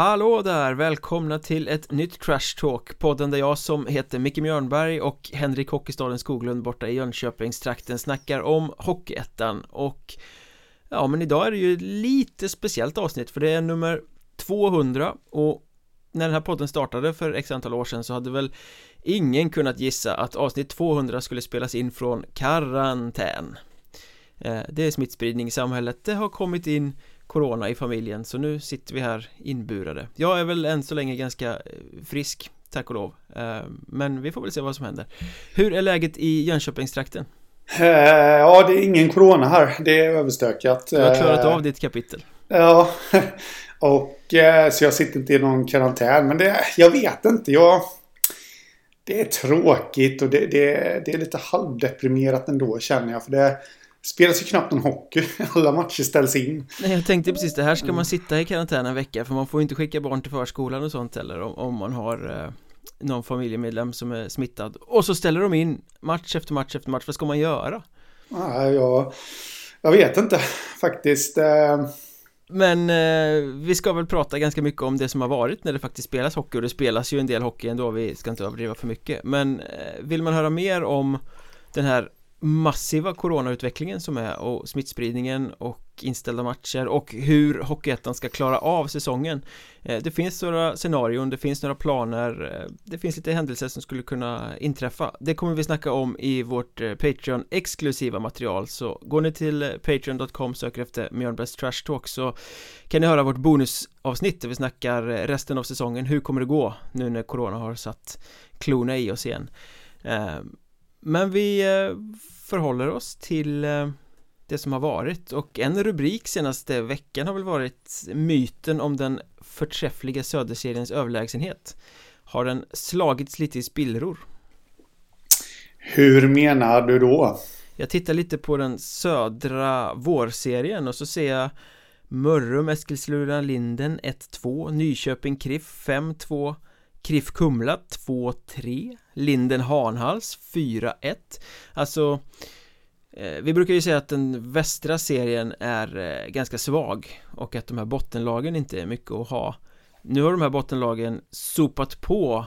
Hallå där! Välkomna till ett nytt Crash Talk. Podden där jag som heter Micke Mjörnberg och Henrik Hockeystaden Skoglund borta i Jönköpingstrakten snackar om Hockeyettan. Och Ja men idag är det ju lite speciellt avsnitt för det är nummer 200 och när den här podden startade för x antal år sedan så hade väl ingen kunnat gissa att avsnitt 200 skulle spelas in från karantän. Eh, det är smittspridning i samhället, det har kommit in corona i familjen så nu sitter vi här inburade Jag är väl än så länge ganska eh, frisk, tack och lov eh, Men vi får väl se vad som händer Hur är läget i Jönköpingstrakten? Ja, det är ingen corona här. Det är överstökat. Du har klarat av ditt kapitel Ja, och så jag sitter inte i någon karantän. Men det, jag vet inte. Jag, det är tråkigt och det, det, det är lite halvdeprimerat ändå känner jag. För det, spelas ju knappt någon hockey. Alla matcher ställs in. Nej, jag tänkte precis det här ska man sitta i karantän en vecka för man får inte skicka barn till förskolan och sånt heller om, om man har eh, någon familjemedlem som är smittad. Och så ställer de in match efter match efter match. Vad ska man göra? Nej, jag, jag vet inte faktiskt. Eh... Men eh, vi ska väl prata ganska mycket om det som har varit när det faktiskt spelas hockey och det spelas ju en del hockey ändå, vi ska inte överdriva för mycket Men eh, vill man höra mer om den här massiva coronautvecklingen som är och smittspridningen och inställda matcher och hur Hockeyettan ska klara av säsongen. Eh, det finns några scenarion, det finns några planer eh, Det finns lite händelser som skulle kunna inträffa. Det kommer vi snacka om i vårt eh, Patreon exklusiva material så går ni till Patreon.com söker efter Mjörnbergs Trash Talk så kan ni höra vårt bonusavsnitt där vi snackar resten av säsongen. Hur kommer det gå nu när Corona har satt klorna i oss igen? Men vi eh, förhåller oss till eh, det som har varit och en rubrik senaste veckan har väl varit myten om den förträffliga Söderseriens överlägsenhet Har den slagits lite i spillror? Hur menar du då? Jag tittar lite på den södra vårserien och så ser jag Mörrum, Eskilstuna, Linden 1-2 Nyköping, Kriff 5-2 Kriff Kumla 2-3 Linden Hanhals 4-1 Alltså eh, Vi brukar ju säga att den västra serien är eh, ganska svag och att de här bottenlagen inte är mycket att ha. Nu har de här bottenlagen sopat på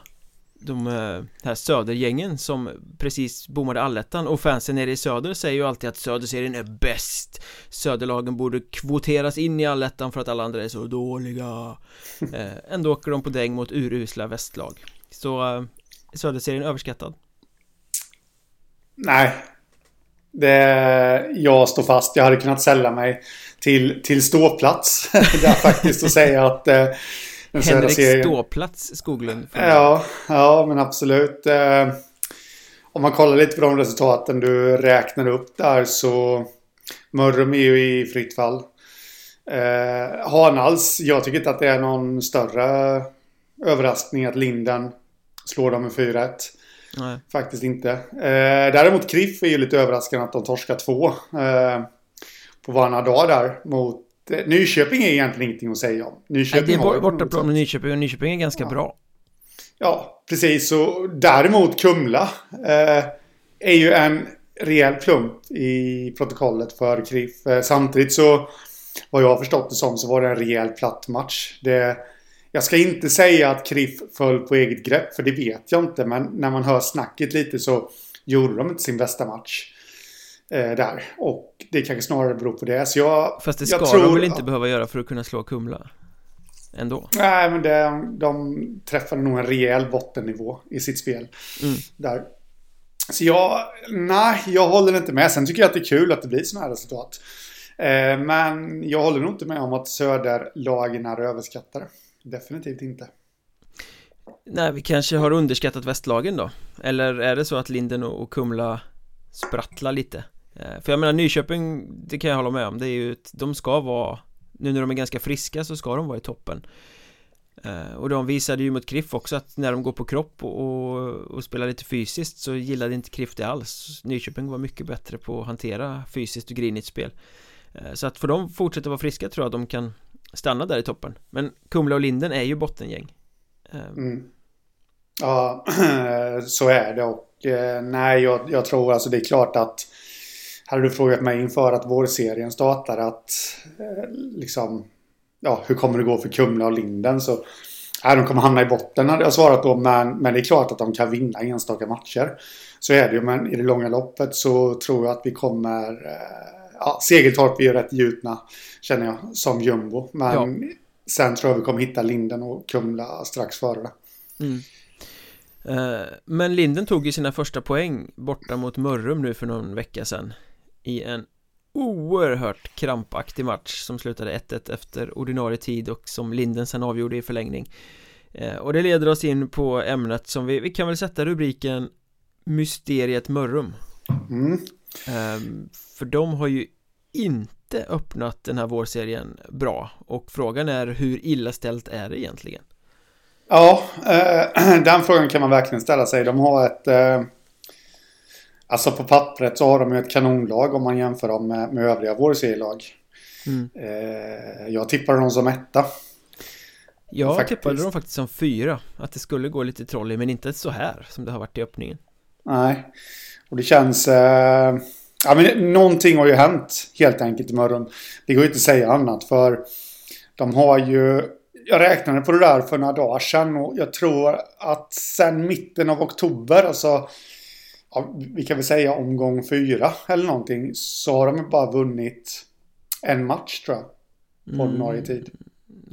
de eh, här södergängen som precis bommade allettan och fansen nere i söder säger ju alltid att söderserien är bäst. Söderlagen borde kvoteras in i allettan för att alla andra är så dåliga. Ändå åker de på däng mot urusla västlag. Så söderserien överskattad? Nej. Det, Jag står fast, jag hade kunnat sälja mig till, till ståplats. Där faktiskt och säga att eh, Henrik serien... ståplats Skoglund Ja, ja men absolut. Eh, Om man kollar lite på de resultaten du räknar upp där så Mörrum är ju i fritt fall. Eh, Hanals, jag tycker inte att det är någon större överraskning att Linden slår dem med 4-1 Nej. Faktiskt inte. Eh, däremot Kriff är ju lite överraskande att de torskar två. Eh, på varannan dag där mot Eh, Nyköping är egentligen ingenting att säga om. Nyköping Nej, det är bortaplan med Nyköping och Nyköping är ganska ja. bra. Ja, precis. Och däremot Kumla eh, är ju en rejäl plump i protokollet för KRIF. Eh, samtidigt så, vad jag har förstått det som, så var det en rejäl platt match. Det, jag ska inte säga att KRIF föll på eget grepp, för det vet jag inte. Men när man hör snacket lite så gjorde de inte sin bästa match eh, där. Och det kanske snarare beror på det. Så jag, Fast det ska tror, de väl inte behöva göra för att kunna slå Kumla? Ändå? Nej, men det, de träffade nog en rejäl bottennivå i sitt spel. Mm. Där. Så jag, nej, jag håller inte med. Sen tycker jag att det är kul att det blir sådana här resultat. Eh, men jag håller nog inte med om att söderlagen är överskattade. Definitivt inte. Nej, vi kanske har underskattat västlagen då? Eller är det så att Linden och Kumla sprattlar lite? Eh, för jag menar Nyköping, det kan jag hålla med om, det är ju, de ska vara Nu när de är ganska friska så ska de vara i toppen eh, Och de visade ju mot Kriff också att när de går på kropp och, och, spelar lite fysiskt så gillade inte Kriff det alls Nyköping var mycket bättre på att hantera fysiskt och grinigt spel eh, Så att för dem fortsätta vara friska tror jag att de kan stanna där i toppen Men Kumla och Linden är ju bottengäng ehm. mm. Ja, så är det och eh, nej, jag, jag tror alltså det är klart att hade du frågat mig inför att vårserien startar att eh, liksom ja, hur kommer det gå för Kumla och Linden? Så Nej, de kommer hamna i botten hade jag svarat då. Men, men det är klart att de kan vinna enstaka matcher. Så är det ju. Men i det långa loppet så tror jag att vi kommer... Eh, Ja, Segeltorp är ju rätt gjutna, känner jag, som jumbo. Men ja. sen tror jag vi kommer hitta Linden och Kumla strax före det. Mm. Eh, men Linden tog ju sina första poäng borta mot Mörrum nu för någon vecka sedan I en oerhört krampaktig match som slutade 1-1 efter ordinarie tid och som Linden sen avgjorde i förlängning eh, Och det leder oss in på ämnet som vi, vi kan väl sätta rubriken Mysteriet Mörrum mm. Ehm, för de har ju inte öppnat den här vårserien bra och frågan är hur illa ställt är det egentligen? Ja, eh, den frågan kan man verkligen ställa sig. De har ett eh, Alltså på pappret så har de ju ett kanonlag om man jämför dem med, med övriga vårserielag. Mm. Eh, jag tippade dem som etta. Jag faktiskt. tippade dem faktiskt som fyra. Att det skulle gå lite troll i, men inte så här som det har varit i öppningen. Nej, och det känns... Eh, ja, men någonting har ju hänt helt enkelt i Mörrum. Det går ju inte att säga annat för de har ju... Jag räknade på det där för några dagar sedan och jag tror att sen mitten av oktober, alltså ja, vi kan väl säga omgång fyra eller någonting, så har de bara vunnit en match tror jag. På mm. ordinarie tid.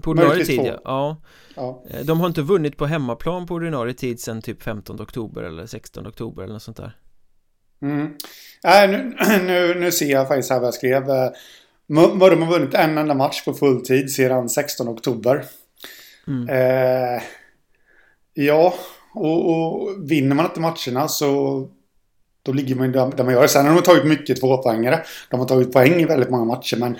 På ordinarie tid ja. ja. ja. Eh, de har inte vunnit på hemmaplan på ordinarie tid sen typ 15 oktober eller 16 oktober eller något sånt där. Mm. Äh, nu, nu, nu ser jag faktiskt här vad jag skrev. Eh, Mörrum har vunnit en enda match på full tid sedan 16 oktober. Mm. Eh, ja, och, och vinner man inte matcherna så då ligger man där, där man gör. Sen har de tagit mycket tvåpoängare. De har tagit poäng i väldigt många matcher. Men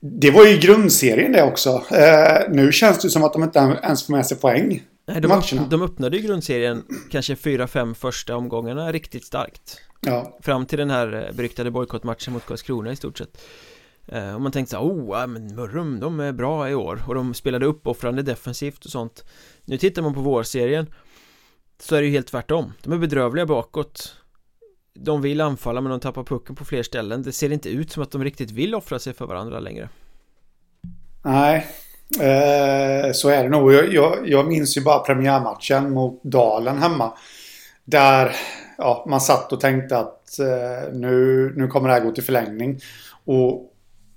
det var ju grundserien det också. Eh, nu känns det som att de inte ens får med sig poäng. Nej, de, matcherna. de öppnade ju grundserien kanske 4-5 första omgångarna riktigt starkt. Ja. Fram till den här eh, beryktade bojkottmatchen mot Karlskrona i stort sett. Eh, och man tänkte så här, oh, men Mörrum, de är bra i år. Och de spelade uppoffrande defensivt och sånt. Nu tittar man på vårserien så är det ju helt tvärtom. De är bedrövliga bakåt de vill anfalla men de tappar pucken på fler ställen Det ser inte ut som att de riktigt vill offra sig för varandra längre Nej eh, Så är det nog jag, jag, jag, minns ju bara premiärmatchen mot Dalen hemma Där ja, man satt och tänkte att eh, nu, nu kommer det här gå till förlängning Och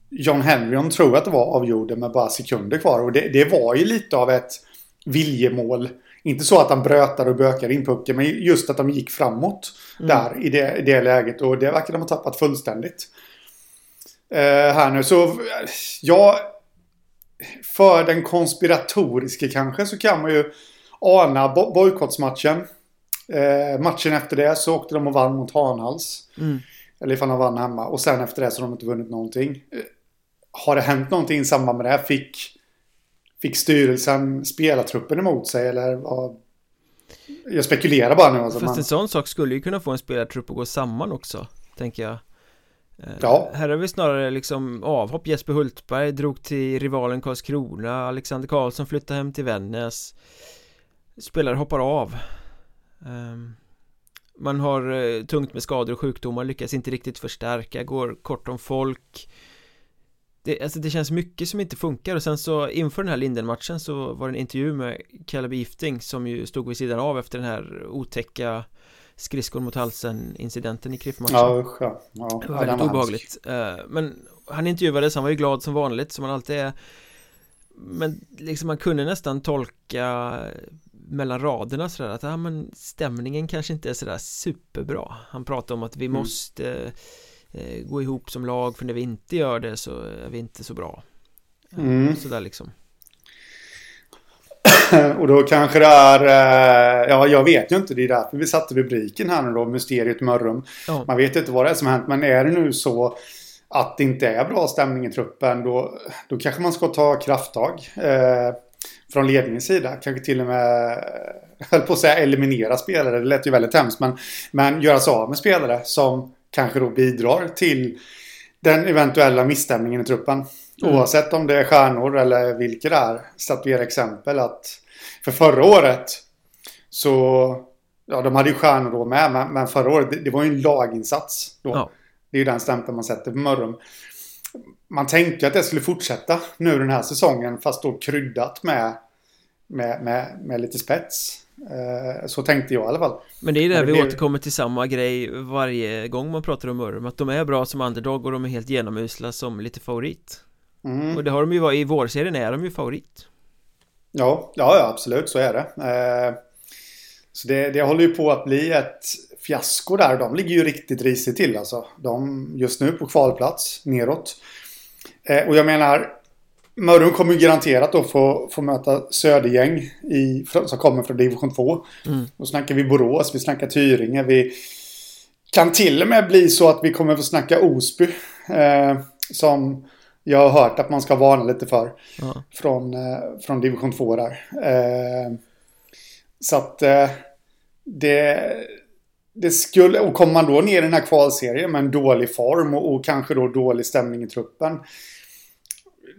John Henryon tror att det var avgjorde med bara sekunder kvar och det, det var ju lite av ett viljemål inte så att han brötade och bökade in pucken, men just att de gick framåt mm. där i det, i det läget. Och det verkar de ha tappat fullständigt. Uh, här nu så, ja, för den konspiratoriska kanske så kan man ju ana bo bojkottsmatchen. Uh, matchen efter det så åkte de och vann mot Hanhals. Mm. Eller ifall de vann hemma. Och sen efter det så har de inte vunnit någonting. Uh, har det hänt någonting i samband med det? Fick Fick styrelsen spelartruppen emot sig eller vad? Jag spekulerar bara nu alltså, Fast man... en sån sak skulle ju kunna få en spelartrupp att gå samman också Tänker jag eh, Ja. Här har vi snarare liksom avhopp. Jesper Hultberg drog till rivalen Karlskrona. Alexander Karlsson flyttade hem till Vännäs. Spelare hoppar av. Um, Man har uh, tungt med skador och sjukdomar Lyckas inte riktigt förstärka Går kort om folk. Det, alltså det känns mycket som inte funkar. Och sen så inför den här Linden-matchen så var det en intervju med Kalle Gifting som ju stod vid sidan av efter den här otäcka skridskon mot halsen incidenten i kriffmatchen Ja, usch ja. ja Det var väldigt obehagligt. Uh, Men han intervjuades, han var ju glad som vanligt som han alltid är. Men liksom man kunde nästan tolka mellan raderna sådär att ja, men stämningen kanske inte är sådär superbra. Han pratade om att vi mm. måste eh, gå ihop som lag för när vi inte gör det så är vi inte så bra. Mm. sådär liksom och då kanske det är, eh, ja jag vet ju inte, det är därför vi satte rubriken här nu då, Mysteriet Mörrum. Ja. Man vet inte vad det är som har hänt, men är det nu så att det inte är bra stämning i truppen, då, då kanske man ska ta krafttag. Eh, från ledningens sida. Kanske till och med, eh, höll på att säga eliminera spelare, det lät ju väldigt hemskt, men, men göra sig av med spelare som kanske då bidrar till den eventuella misstämningen i truppen. Mm. Oavsett om det är stjärnor eller vilka det är. Statuera exempel att för förra året så Ja, de hade ju stjärnor då med, men, men förra året, det, det, var ju en laginsats då. Ja. Det är ju den stämpeln man sätter på Mörrum. man tänkte att det skulle fortsätta nu den här säsongen fast då kryddat med, med, med, med lite spets. Eh, så tänkte jag i alla fall. Men det är där vi blev... återkommer till samma grej varje gång man pratar om Mörrum Att de är bra som underdog och de är helt genomusla som lite favorit mm. Och det har de ju varit, i vårserien är de ju favorit Ja, ja, absolut så är det eh, Så det, det håller ju på att bli ett fiasko där De ligger ju riktigt risigt till alltså De just nu på kvalplats neråt eh, Och jag menar Mörrum kommer ju garanterat då få, få möta Södergäng i, som kommer från division 2. Mm. Då snackar vi Borås, vi snackar Tyringe, vi kan till och med bli så att vi kommer få snacka Osby. Eh, som jag har hört att man ska varna lite för. Mm. Från, eh, från division 2 där. Eh, så att eh, det, det skulle, och kommer man då ner i den här kvalserien med en dålig form och, och kanske då dålig stämning i truppen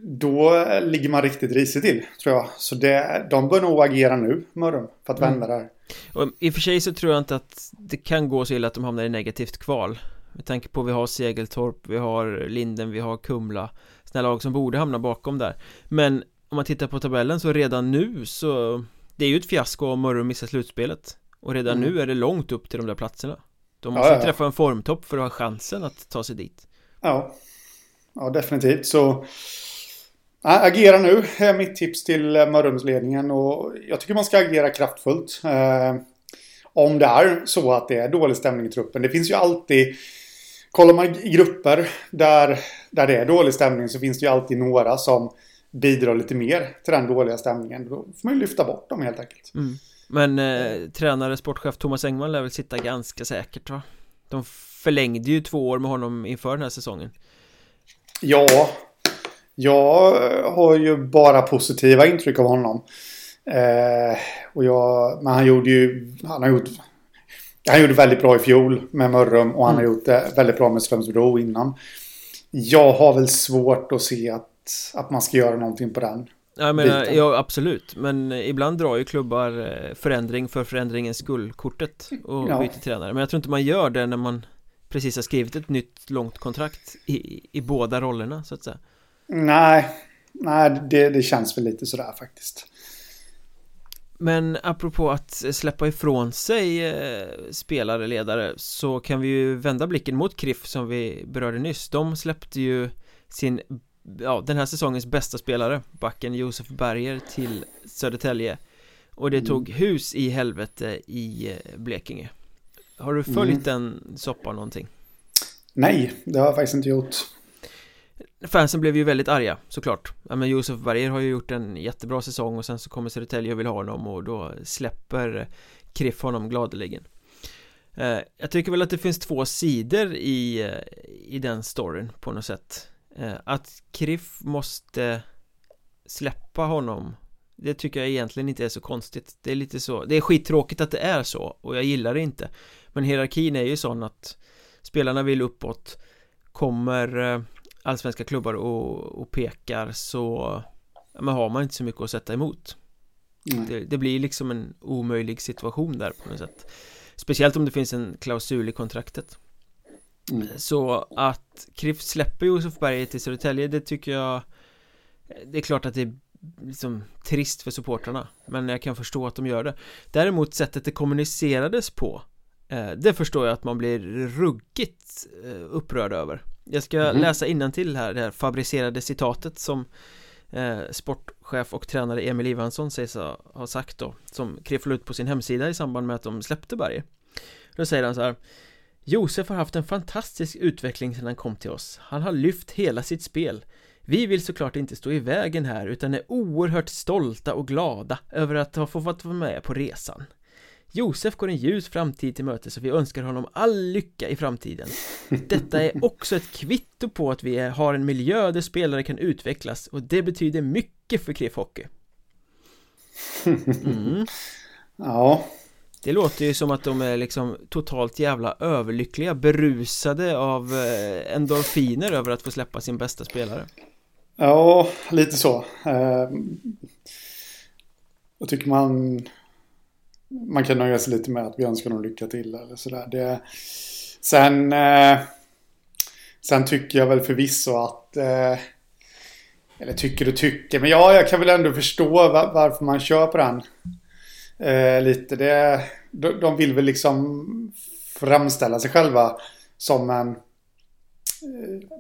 då ligger man riktigt risigt till, tror jag. Så det, de bör nog agera nu, Mörrum, för att mm. vända det här. Och I och för sig så tror jag inte att det kan gå så illa att de hamnar i negativt kval. Med tanke på att vi har Segeltorp, vi har Linden, vi har Kumla. Sådana lag som borde hamna bakom där. Men om man tittar på tabellen så redan nu så Det är ju ett fiasko om Mörrum missar slutspelet. Och redan mm. nu är det långt upp till de där platserna. De måste ja, ja, träffa en formtopp för att ha chansen att ta sig dit. Ja. Ja definitivt. Så Agera nu är mitt tips till Mörrumsledningen. Och jag tycker man ska agera kraftfullt. Eh, om det är så att det är dålig stämning i truppen. Det finns ju alltid Kollar man i grupper där, där det är dålig stämning så finns det ju alltid några som bidrar lite mer till den dåliga stämningen. Då får man ju lyfta bort dem helt enkelt. Mm. Men eh, tränare, sportchef Thomas Engman lär väl sitta ganska säkert va? De förlängde ju två år med honom inför den här säsongen. Ja, jag har ju bara positiva intryck av honom. Eh, och jag, men han gjorde ju, han har gjort, han gjorde väldigt bra i fjol med Mörrum och han mm. har gjort det väldigt bra med Strömsbro innan. Jag har väl svårt att se att, att man ska göra någonting på den. Jag menar, ja absolut, men ibland drar ju klubbar eh, förändring för förändringens skull-kortet och ja. byter tränare. Men jag tror inte man gör det när man precis har skrivit ett nytt långt kontrakt i, i båda rollerna så att säga. Nej, nej det, det känns väl lite sådär faktiskt. Men apropå att släppa ifrån sig eh, spelare, ledare så kan vi ju vända blicken mot KRIF som vi berörde nyss. De släppte ju sin, ja den här säsongens bästa spelare, backen Josef Berger till Södertälje. Och det tog mm. hus i helvete i eh, Blekinge. Har du följt mm. den soppan någonting? Nej, det har jag faktiskt inte gjort. Fansen blev ju väldigt arga såklart. Ja, men Josef Berger har ju gjort en jättebra säsong och sen så kommer Södertälje och vill ha honom och då släpper Kriff honom gladeligen. Eh, jag tycker väl att det finns två sidor i, eh, i den storyn på något sätt. Eh, att Kriff måste släppa honom Det tycker jag egentligen inte är så konstigt. Det är lite så, det är skittråkigt att det är så och jag gillar det inte. Men hierarkin är ju sån att Spelarna vill uppåt Kommer eh, allsvenska klubbar och, och pekar så men har man inte så mycket att sätta emot. Det, det, blir liksom en omöjlig situation där på något sätt. Speciellt om det finns en klausul i kontraktet. Mm. Så att KRIF släpper Josef Berger till Södertälje det tycker jag Det är klart att det är liksom trist för supportrarna Men jag kan förstå att de gör det. Däremot sättet det kommunicerades på eh, Det förstår jag att man blir ruggigt eh, upprörd över jag ska mm. läsa till här, det här fabricerade citatet som eh, sportchef och tränare Emil Ivansson sägs ha, ha sagt då Som kreflade ut på sin hemsida i samband med att de släppte Berge. Då säger han så här Josef har haft en fantastisk utveckling sedan han kom till oss. Han har lyft hela sitt spel. Vi vill såklart inte stå i vägen här utan är oerhört stolta och glada över att ha fått vara med på resan Josef går en ljus framtid till mötes och vi önskar honom all lycka i framtiden. Detta är också ett kvitto på att vi har en miljö där spelare kan utvecklas och det betyder mycket för KRIF Hockey. Mm. Ja. Det låter ju som att de är liksom totalt jävla överlyckliga Berusade av eh, endorfiner över att få släppa sin bästa spelare. Ja, lite så. Jag tycker man man kan nöja sig lite med att vi önskar dem lycka till eller sådär. Det, sen, eh, Sen tycker jag väl förvisso att... Eh, eller tycker och tycker, men ja, jag kan väl ändå förstå var, varför man kör på den. Eh, lite det... De, de vill väl liksom framställa sig själva som en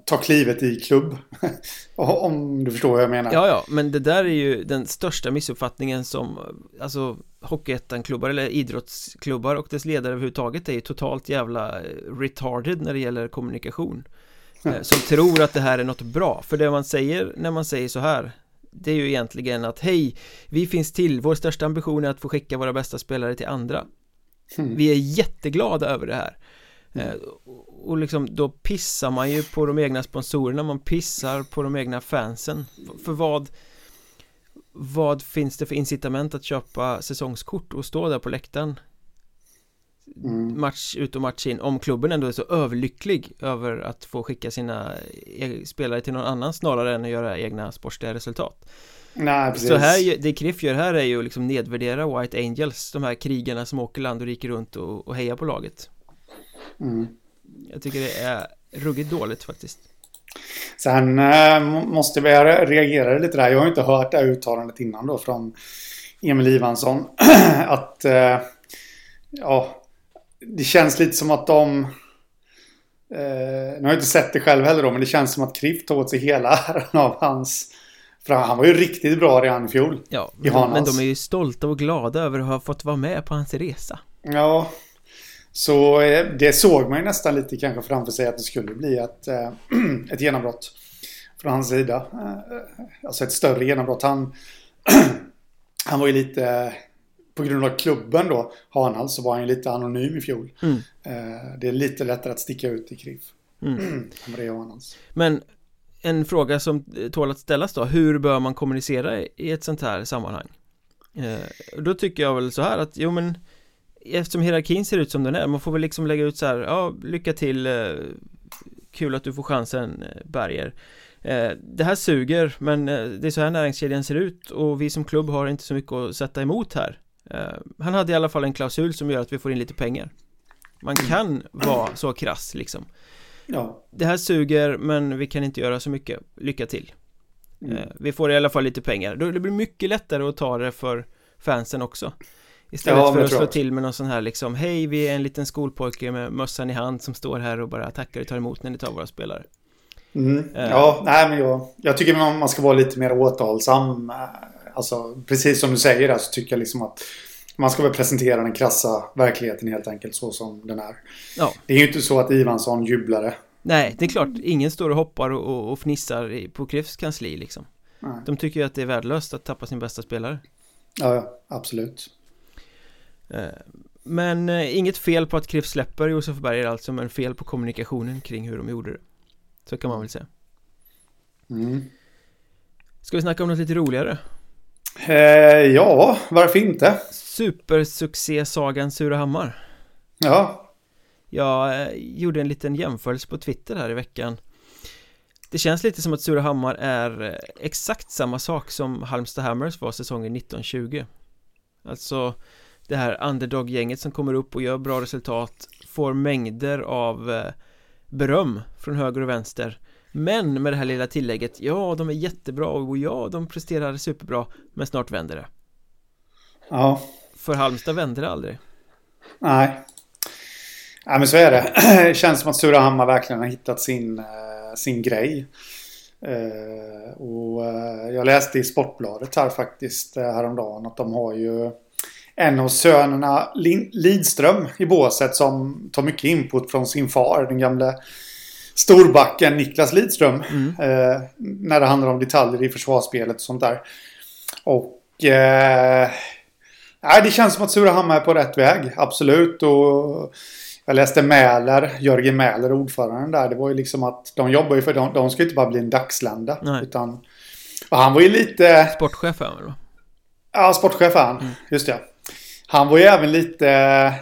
ta klivet i klubb. Om du förstår vad jag menar. Ja, ja, men det där är ju den största missuppfattningen som Alltså Hockeyettan-klubbar eller idrottsklubbar och dess ledare överhuvudtaget är ju totalt jävla retarded när det gäller kommunikation eh, Som tror att det här är något bra För det man säger när man säger så här Det är ju egentligen att hej Vi finns till, vår största ambition är att få skicka våra bästa spelare till andra hmm. Vi är jätteglada över det här mm och liksom då pissar man ju på de egna sponsorerna, man pissar på de egna fansen För vad Vad finns det för incitament att köpa säsongskort och stå där på läktaren? Mm. Match ut och match in Om klubben ändå är så överlycklig över att få skicka sina e-, spelare till någon annan snarare än att göra egna sportsliga resultat Nej, precis. Så här, det Kriff gör här är ju liksom nedvärdera White Angels De här krigarna som åker land och riker runt och, och hejar på laget mm. Jag tycker det är ruggigt dåligt faktiskt. Sen äh, måste vi reagera lite där. Jag har inte hört det här uttalandet innan då från Emil Ivansson. att äh, ja, det känns lite som att de... Eh, nu har jag inte sett det själv heller då, men det känns som att Kriff tog åt sig hela äran av hans... För han var ju riktigt bra redan i fjol. Ja, men, men de är ju stolta och glada över att ha fått vara med på hans resa. Ja, så eh, det såg man ju nästan lite kanske framför sig att det skulle bli ett, eh, ett genombrott från hans sida. Eh, alltså ett större genombrott. Han, han var ju lite, på grund av klubben då, Hanhall, så var han ju lite anonym i fjol. Mm. Det är lite lättare att sticka ut i KRIF. Mm. Än Men en fråga som tål att ställas då, hur bör man kommunicera i ett sånt här sammanhang? Då tycker jag väl så här att, jo men eftersom hierarkin ser ut som den är, man får väl liksom lägga ut så här, ja, lycka till, eh, kul att du får chansen, eh, Berger. Eh, det här suger, men det är så här näringskedjan ser ut och vi som klubb har inte så mycket att sätta emot här. Han hade i alla fall en klausul som gör att vi får in lite pengar. Man kan vara så krass liksom. Ja. Det här suger, men vi kan inte göra så mycket. Lycka till. Mm. Vi får i alla fall lite pengar. Det blir mycket lättare att ta det för fansen också. Istället ja, för att slå till med någon sån här liksom Hej, vi är en liten skolpojke med mössan i hand som står här och bara tackar och tar emot när ni tar våra spelare mm. uh. Ja, nej men jag, jag tycker man ska vara lite mer återhållsam Alltså, precis som du säger där så tycker jag liksom att man ska väl presentera den krassa verkligheten helt enkelt så som den är. Ja. Det är ju inte så att Ivansson jublade. Nej, det är klart. Ingen står och hoppar och, och fnissar på Krifs kansli liksom. Nej. De tycker ju att det är värdelöst att tappa sin bästa spelare. Ja, absolut. Eh, men eh, inget fel på att Kriff släpper Josef Berger alltså men fel på kommunikationen kring hur de gjorde det Så kan man väl säga mm. Ska vi snacka om något lite roligare? Eh, ja, varför inte? Supersuccé-sagan Surahammar Ja Jag eh, gjorde en liten jämförelse på Twitter här i veckan Det känns lite som att Surahammar är exakt samma sak som Halmstad Hammers var säsongen 1920 Alltså det här underdog-gänget som kommer upp och gör bra resultat får mängder av eh, beröm från höger och vänster. Men med det här lilla tillägget ja de är jättebra och ja de presterar superbra men snart vänder det. Ja. För Halmstad vänder det aldrig. Nej. Nej men så är det. Det känns som att Surahammar verkligen har hittat sin, uh, sin grej. Uh, och jag läste i Sportbladet här faktiskt häromdagen att de har ju en av sönerna Lidström i båset som tar mycket input från sin far, den gamle storbacken Niklas Lidström. Mm. Eh, när det handlar om detaljer i försvarsspelet och sånt där. Och... Eh, det känns som att Surahammar är på rätt väg, absolut. Och jag läste Mäler, Jörgen Mäler, ordföranden där. Det var ju liksom att de jobbar ju för... De, de ska inte bara bli en dagslända. Nej. Utan... Och han var ju lite... Sportchef är han då? Ja, sportchef är han. Mm. Just det. Han var ju även lite eh,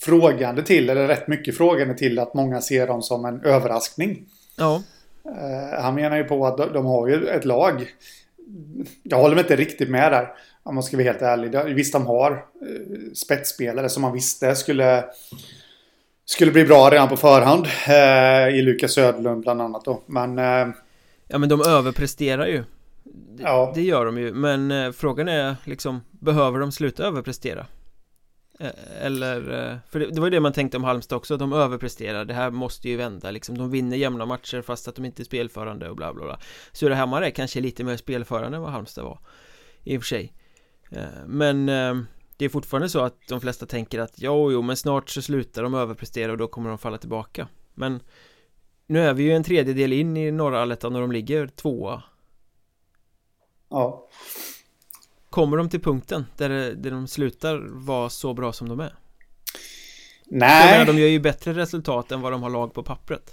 frågande till, eller rätt mycket frågande till att många ser dem som en överraskning. Ja. Eh, han menar ju på att de har ju ett lag. Jag håller mig inte riktigt med där. Om man ska vara helt ärlig. Visst, de har eh, spetsspelare som man visste skulle skulle bli bra redan på förhand. I Lukas Söderlund bland annat då. Men... Ja men de överpresterar ju. Ja. Det gör de ju, men eh, frågan är liksom Behöver de sluta överprestera? Eh, eller, eh, för det, det var ju det man tänkte om Halmstad också, de överpresterar, det här måste ju vända liksom. De vinner jämna matcher fast att de inte är spelförande och bla bla bla. Surahammar är kanske lite mer spelförande än vad Halmstad var I och för sig. Men det är fortfarande så att de flesta tänker att jo, jo, men snart så slutar de överprestera och då kommer de falla tillbaka. Men nu är vi ju en tredjedel in i norra allettan och de ligger tvåa Ja Kommer de till punkten där, där de slutar vara så bra som de är? Nej menar, de gör ju bättre resultat än vad de har lag på pappret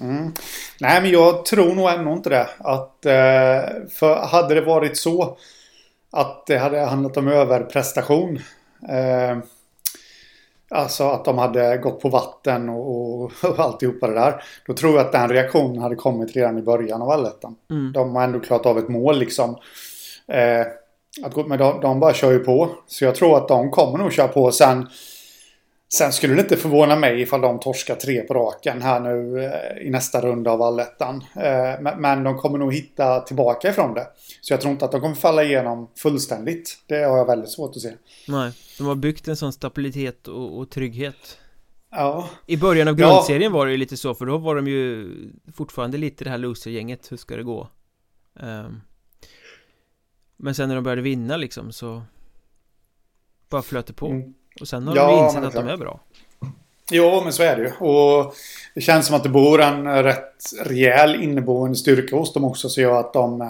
mm. Nej men jag tror nog ändå inte det att eh, För hade det varit så Att det hade handlat om överprestation eh, Alltså att de hade gått på vatten och, och, och alltihopa det där. Då tror jag att den reaktionen hade kommit redan i början av allettan. Mm. De har ändå klarat av ett mål liksom. Eh, att men de, de bara kör ju på. Så jag tror att de kommer nog köra på. Sen, sen skulle det inte förvåna mig ifall de torskar tre på raken här nu eh, i nästa runda av allettan. Eh, men, men, de kommer nog hitta tillbaka ifrån det. Så jag tror inte att de kommer falla igenom fullständigt. Det har jag väldigt svårt att se. Nej, de har byggt en sån stabilitet och, och trygghet. Ja. I början av grundserien ja. var det ju lite så för då var de ju fortfarande lite det här losergänget, hur ska det gå? Um, men sen när de började vinna liksom så Bara flöt det på mm. Och sen har ja, de insett att de är bra Jo, men så är det ju. Och det känns som att det bor en rätt rejäl inneboende styrka hos dem också. Så gör att de, eh,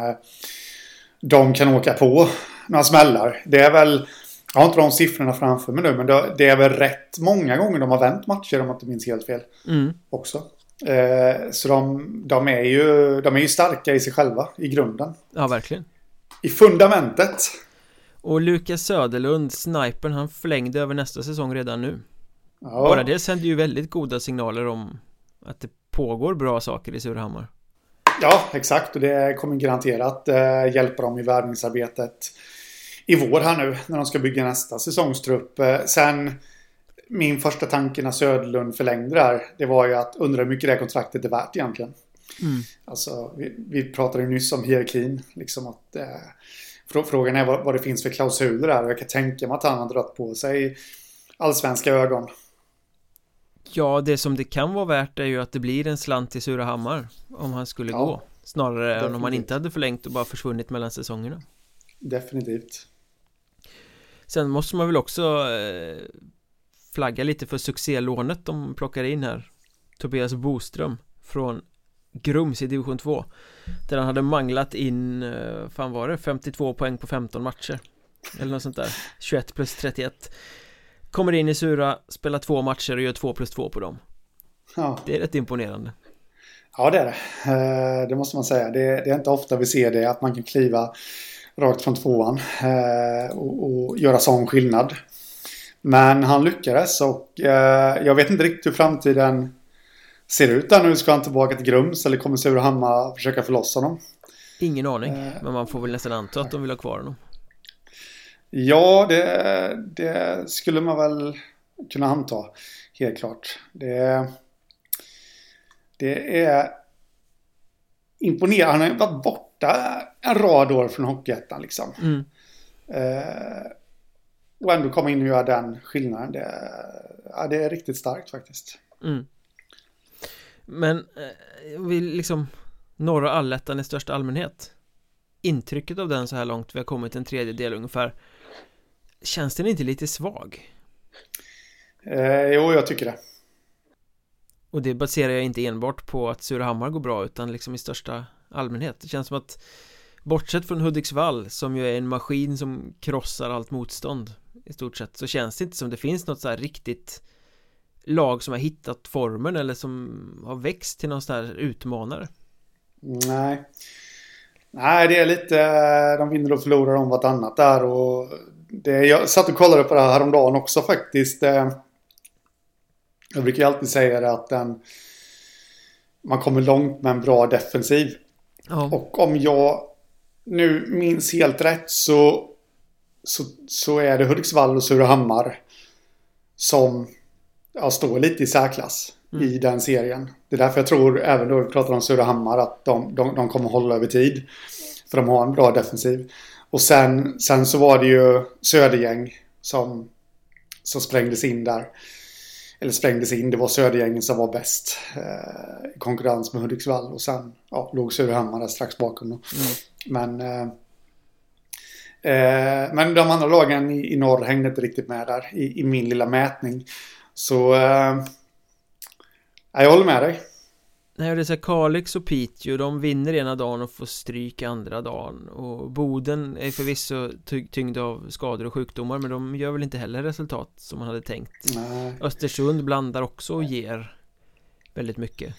de kan åka på några smällar. Det är väl, jag har inte de siffrorna framför mig nu, men det är väl rätt många gånger de har vänt matcher om jag inte minns helt fel. Mm. Också. Eh, så de, de, är ju, de är ju starka i sig själva, i grunden. Ja, verkligen i fundamentet. Och Lukas Söderlund, snipern, han förlängde över nästa säsong redan nu. Ja. Bara det sänder ju väldigt goda signaler om att det pågår bra saker i Surahammar. Ja, exakt. Och det kommer garanterat eh, hjälpa dem i värvningsarbetet i vår här nu när de ska bygga nästa säsongstrupp. Eh, sen min första tanke när Söderlund förlängde där, det var ju att undra hur mycket det kontraktet är värt egentligen. Mm. Alltså, vi, vi pratade ju nyss om hierarkin. Liksom att, eh, frågan är vad, vad, det finns för klausuler där. Jag kan tänka mig att han har dragit på sig allsvenska ögon. Ja, det som det kan vara värt är ju att det blir en slant till Surahammar om han skulle ja, gå. Snarare definitivt. än om han inte hade förlängt och bara försvunnit mellan säsongerna. Definitivt. Sen måste man väl också eh, flagga lite för succélånet de plockar in här. Tobias Boström från Grums i division 2 Där han hade manglat in, eh, fan var det, 52 poäng på 15 matcher. Eller något sånt där. 21 plus 31 Kommer in i Sura, spelar två matcher och gör 2 plus 2 på dem. Ja. Det är rätt imponerande. Ja det är det. Eh, Det måste man säga. Det är, inte ofta vi ser det att man kan kliva Rakt från tvåan eh, och, göra sån skillnad. Men han lyckades och jag vet inte riktigt hur framtiden ser ut där nu? Ska han tillbaka till Grums eller kommer Surahammar försöka förlossa honom? Ingen aning, eh, men man får väl nästan anta att de vill ha kvar honom. Ja, det, det skulle man väl kunna anta. Helt klart. Det, det är imponerande. Han har varit borta en rad år från Hockeyettan liksom. Mm. Eh, och ändå komma in och göra den skillnaden. Det, ja, det är riktigt starkt faktiskt. Mm. Men eh, vi liksom Norra allettan i största allmänhet. Intrycket av den så här långt Vi har kommit en tredjedel ungefär. Känns den inte lite svag? Eh, jo, jag tycker det. Och det baserar jag inte enbart på att Surahammar går bra utan liksom i största allmänhet. Det känns som att Bortsett från Hudiksvall som ju är en maskin som krossar allt motstånd I stort sett så känns det inte som det finns något så här riktigt lag som har hittat formen eller som har växt till någon sån här utmanare? Nej. Nej, det är lite, de vinner och förlorar om vartannat där och det, jag satt och kollade på det här häromdagen också faktiskt. Eh, jag brukar ju alltid säga det att den, man kommer långt med en bra defensiv. Ja. Och om jag nu minns helt rätt så, så, så är det Hudiksvall och Surahammar som ja, står lite i särklass mm. i den serien. Det är därför jag tror, även då vi pratar om Surahammar, att de, de, de kommer hålla över tid. För de har en bra defensiv. Och sen, sen så var det ju Södergäng som, som sprängdes in där. Eller sprängdes in, det var Södergängen som var bäst. Eh, I konkurrens med Hudiksvall. Och sen ja, låg Surahammar där strax bakom. Mm. Men, eh, eh, men de andra lagen i, i norr hängde inte riktigt med där i, i min lilla mätning. Så eh, jag håller med dig. Nej, det är så här, Kalix och Piteå, de vinner ena dagen och får stryk andra dagen Och Boden är förvisso ty tyngd av skador och sjukdomar Men de gör väl inte heller resultat som man hade tänkt Nej. Östersund blandar också och ger väldigt mycket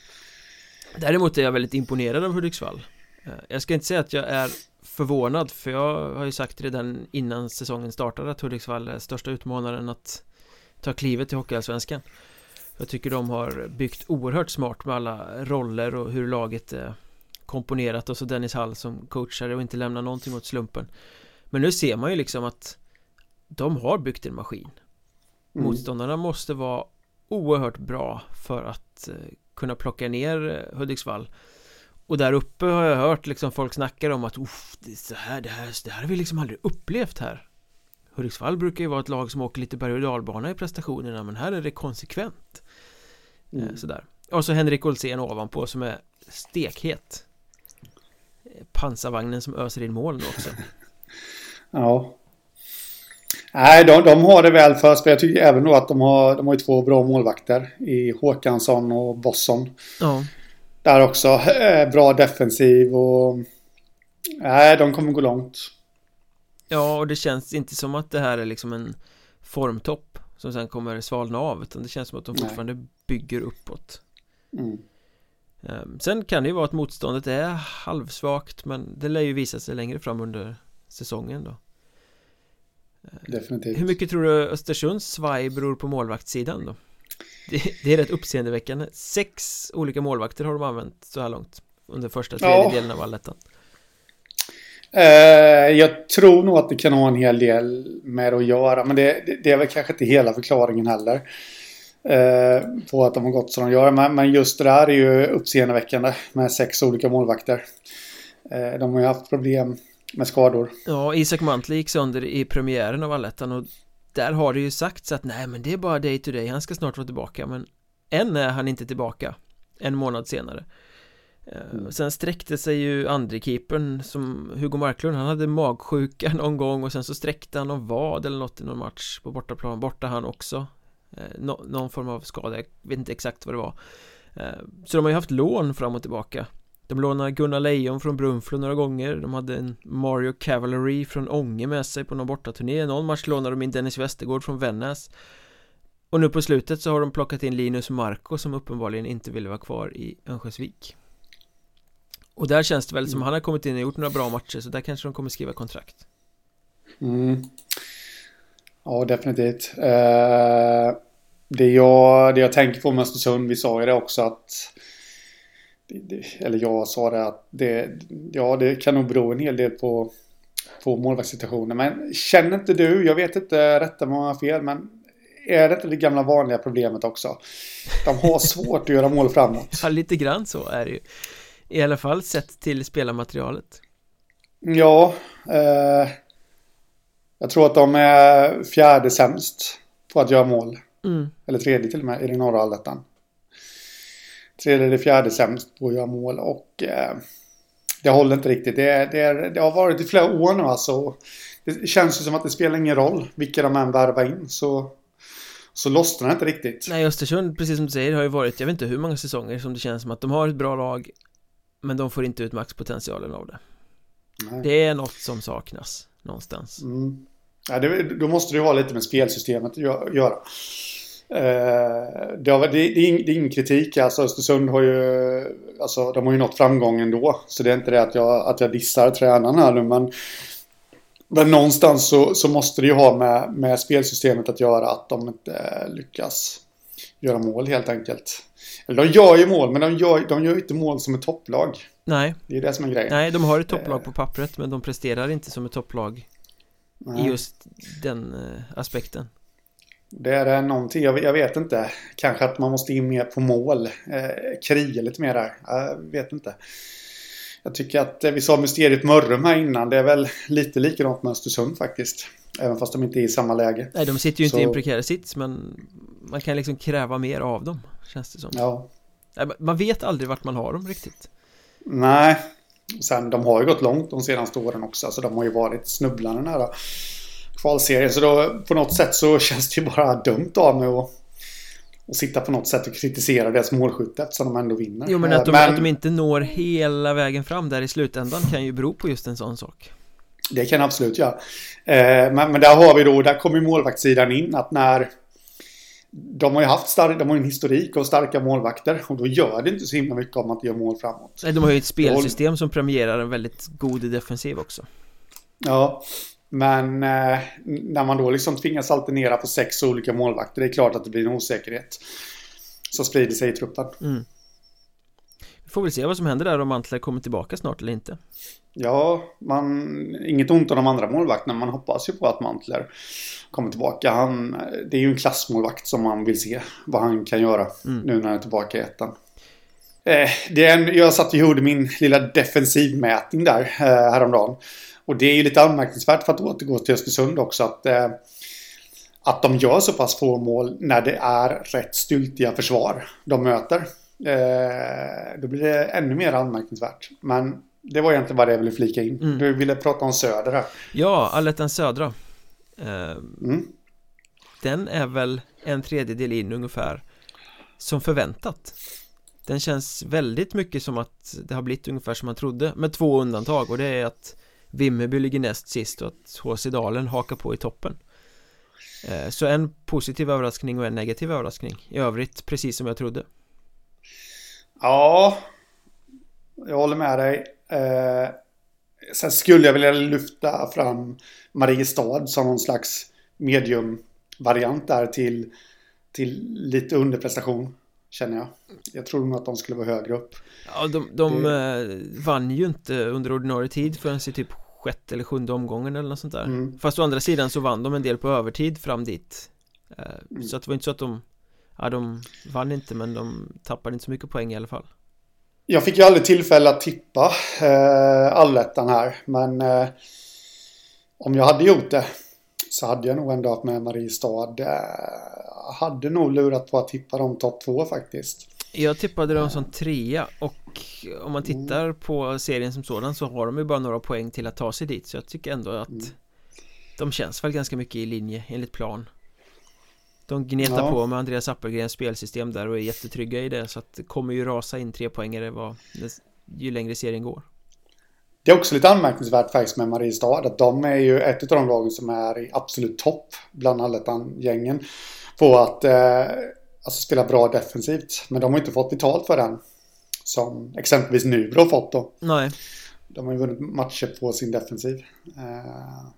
Däremot är jag väldigt imponerad av Hudiksvall eh, Jag ska inte säga att jag är förvånad För jag har ju sagt redan innan säsongen startade att Hudiksvall är största utmanaren att ta klivet till Hockeyallsvenskan. Jag tycker de har byggt oerhört smart med alla roller och hur laget är komponerat och så Dennis Hall som coachare och inte lämnar någonting åt slumpen. Men nu ser man ju liksom att de har byggt en maskin. Mm. Motståndarna måste vara oerhört bra för att eh, kunna plocka ner eh, Hudiksvall. Och där uppe har jag hört liksom folk snackar om att det, här, det, här, det här har vi liksom aldrig upplevt här Hudiksvall brukar ju vara ett lag som åker lite berg och dalbana i prestationerna men här är det konsekvent eh, mm. Sådär Och så Henrik Olsén ovanpå som är stekhet eh, Pansarvagnen som öser in mål nu också Ja Nej, de, de har det väl för sig. Jag tycker även då att de har, de har ju två bra målvakter i Håkansson och Bosson. Ja. Där också. Eh, bra defensiv och... Nej, de kommer gå långt. Ja, och det känns inte som att det här är liksom en formtopp som sen kommer svalna av utan det känns som att de fortfarande Nej. bygger uppåt. Mm. Um, sen kan det ju vara att motståndet är halvsvagt men det lär ju visa sig längre fram under säsongen då. Ehm, Definitivt. Hur mycket tror du Östersunds svaj beror på målvaktssidan då? Det, det, är rätt uppseendeväckande. Sex olika målvakter har de använt så här långt under första tredjedelen ja. av allettan. Eh, jag tror nog att det kan ha en hel del med att göra. Men det, det, det är väl kanske inte hela förklaringen heller. Eh, på att de har gått som de gör. Men, men just det där är ju uppseendeväckande med sex olika målvakter. Eh, de har ju haft problem med skador. Ja, Isak Mantle gick sönder i premiären av allettan och där har det ju sagts att nej men det är bara day to day, han ska snart vara tillbaka men än är han inte tillbaka en månad senare Mm. Sen sträckte sig ju andrekeepern som Hugo Marklund Han hade magsjuka någon gång och sen så sträckte han någon vad eller något i någon match på bortaplan Borta han också. Eh, no, Någon form av skada, jag vet inte exakt vad det var. Eh, Så de har ju haft lån fram och tillbaka. De lånade Gunnar Lejon från Brunflo några gånger. De hade en Mario Cavalry från Ånge med sig på någon bortaturné. Någon match lånade de in Dennis Westergård från Vännäs. Och nu på slutet så har de plockat in Linus Marco som uppenbarligen inte ville vara kvar i Örnsköldsvik och där känns det väl som han har kommit in och gjort några bra matcher så där kanske de kommer skriva kontrakt. Mm. Ja, definitivt. Eh, det, jag, det jag tänker på med Östersund, vi sa ju det också att eller jag sa det att det, ja, det kan nog bero en hel del på, på målvaktssituationen. Men känner inte du, jag vet inte, rätta mig om jag har fel, men är det inte det gamla vanliga problemet också? De har svårt att göra mål framåt. Ja, lite grann så är det ju. I alla fall sett till spelarmaterialet. Ja eh, Jag tror att de är fjärde sämst På att göra mål. Mm. Eller tredje till och med i den norra allettan Tredje eller fjärde sämst på att göra mål och eh, Det håller inte riktigt. Det, det, det har varit i flera år nu alltså. Det känns ju som att det spelar ingen roll vilka de än värvar in så så lossnar det inte riktigt. Nej Östersund, precis som du säger, har ju varit, jag vet inte hur många säsonger som det känns som att de har ett bra lag men de får inte ut maxpotentialen av det. Nej. Det är något som saknas någonstans. Mm. ja, det, Då måste det ju ha lite med spelsystemet att göra. Eh, det, har, det, är ing, det är ingen kritik. Alltså Östersund har ju Alltså de har ju nått framgång ändå. Så det är inte det att jag, att jag dissar tränaren här nu men Men någonstans så, så måste det ju ha med, med spelsystemet att göra att de inte lyckas Göra mål helt enkelt eller de gör ju mål, men de gör, de gör ju inte mål som ett topplag. Nej. Det är det som är grejen. Nej, de har ett topplag på pappret, men de presterar inte som ett topplag Nej. i just den eh, aspekten. Det är någonting, jag, jag vet inte. Kanske att man måste in mer på mål. Eh, kriga lite mer där. Jag vet inte. Jag tycker att eh, vi sa Mysteriet Mörrum här innan. Det är väl lite likadant med Östersund faktiskt. Även fast de inte är i samma läge. Nej, de sitter ju inte så... i en prekär sits men man kan liksom kräva mer av dem, känns det som. Ja. Man vet aldrig vart man har dem riktigt. Nej, sen de har ju gått långt de senaste åren också. Så de har ju varit snubblande nära kvalserien. Så då på något sätt så känns det ju bara dumt av mig att och sitta på något sätt och kritisera deras målskytte eftersom de ändå vinner. Jo men att de, men att de, inte når hela vägen fram där i slutändan kan ju bero på just en sån sak. Det kan absolut göra. Eh, men, men där har vi då, där kommer målvaktssidan in att när de har ju haft stark, de har en historik av starka målvakter och då gör det inte så himla mycket om att göra mål framåt. Nej, de har ju ett spelsystem som premierar en väldigt god defensiv också. Ja, men eh, när man då liksom tvingas alternera på sex olika målvakter, det är klart att det blir en osäkerhet som sprider sig i truppen. Mm. Får väl se vad som händer där om Mantler kommer tillbaka snart eller inte. Ja, man, inget ont om de andra målvakterna. Man hoppas ju på att Mantler kommer tillbaka. Han, det är ju en klassmålvakt som man vill se vad han kan göra mm. nu när han är tillbaka i ettan. Eh, det är en, jag satt och gjorde min lilla defensivmätning där eh, häromdagen. Och det är ju lite anmärkningsvärt för att återgå till Östersund också att, eh, att de gör så pass få mål när det är rätt styltiga försvar de möter. Eh, då blir det ännu mer anmärkningsvärt. Men det var egentligen vad jag ville flika in. Mm. Du ville prata om Söder här. Ja, Allettan Södra. Eh, mm. Den är väl en tredjedel in ungefär som förväntat. Den känns väldigt mycket som att det har blivit ungefär som man trodde med två undantag och det är att Vimmerby ligger näst sist och att HC Dalen hakar på i toppen eh, Så en positiv överraskning och en negativ överraskning I övrigt precis som jag trodde Ja Jag håller med dig eh, Sen skulle jag vilja lyfta fram Mariestad som någon slags medium-variant där till, till lite underprestation Känner jag. Jag tror nog att de skulle vara högre upp. Ja, de, de det... Eh, vann ju inte under ordinarie tid förrän i typ sjätte eller sjunde omgången eller något sånt där. Mm. Fast å andra sidan så vann de en del på övertid fram dit. Eh, mm. Så att det var inte så att de, ja de vann inte men de tappade inte så mycket poäng i alla fall. Jag fick ju aldrig tillfälle att tippa eh, allettan här men eh, om jag hade gjort det så hade jag nog ändå haft med Mariestad. Eh, hade nog lurat på att tippa dem topp två faktiskt. Jag tippade dem som trea och om man tittar mm. på serien som sådan så har de ju bara några poäng till att ta sig dit så jag tycker ändå att mm. de känns väl ganska mycket i linje enligt plan. De gnetar ja. på med Andreas Appelgrens spelsystem där och är jättetrygga i det så att det kommer ju rasa in tre poängare vad, ju längre serien går. Det är också lite anmärkningsvärt faktiskt med Mariestad att de är ju ett av de lagen som är i absolut topp bland allettan-gängen på att eh, alltså spela bra defensivt. Men de har inte fått betalt för den. Som exempelvis Nybro har fått då. Nej. De har ju vunnit matcher på sin defensiv. Uh...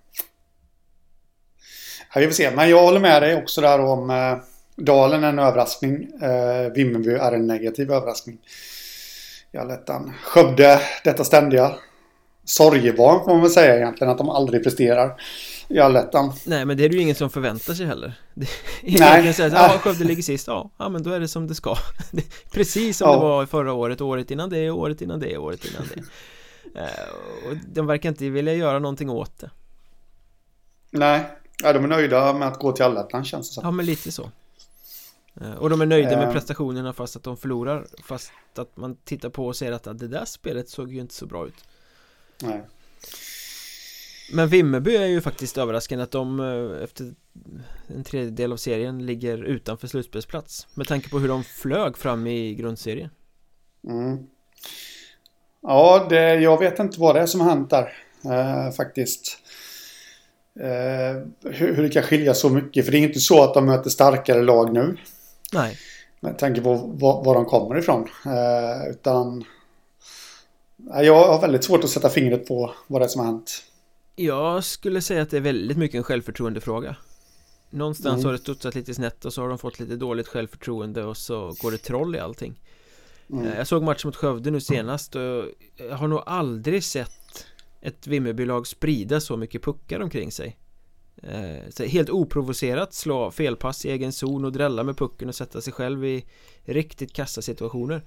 Ja, vi får se. Men jag håller med dig också där om uh, Dalen är en överraskning. Uh, Vimmerby är en negativ överraskning. I allettan. Skövde, detta ständiga sorgebarn får man väl säga egentligen. Att de aldrig presterar i allettan. Nej, men det är det ju ingen som förväntar sig heller. Säger att ja, Skövde ligger sist. Ja, ja, men då är det som det ska. Precis som ja. det var förra året, året innan det, året innan det, året innan det. uh, och de verkar inte vilja göra någonting åt det. Nej, ja, de är nöjda med att gå till allettan känns det som. Ja, men lite så. Uh, och de är nöjda med prestationerna fast att de förlorar. Fast att man tittar på och ser att det där spelet såg ju inte så bra ut. Nej. Men Vimmerby är ju faktiskt överraskande att de eh, efter en tredjedel av serien ligger utanför slutspelsplats Med tanke på hur de flög fram i grundserien mm. Ja, det, jag vet inte vad det är som har hänt där eh, faktiskt eh, hur, hur det kan skilja så mycket. För det är inte så att de möter starkare lag nu. Nej. Med tanke på var, var de kommer ifrån. Eh, Utan Jag har väldigt svårt att sätta fingret på vad det är som har hänt. Jag skulle säga att det är väldigt mycket en självförtroendefråga. Någonstans mm. har det studsat lite snett och så har de fått lite dåligt självförtroende och så går det troll i allting. Mm. Eh, jag såg matchen mot Skövde nu senast och jag har nog aldrig sett ett Vimmerbylag sprida så mycket puckar omkring sig eh, så Helt oprovocerat slå felpass i egen zon och drälla med pucken och sätta sig själv i riktigt kassa situationer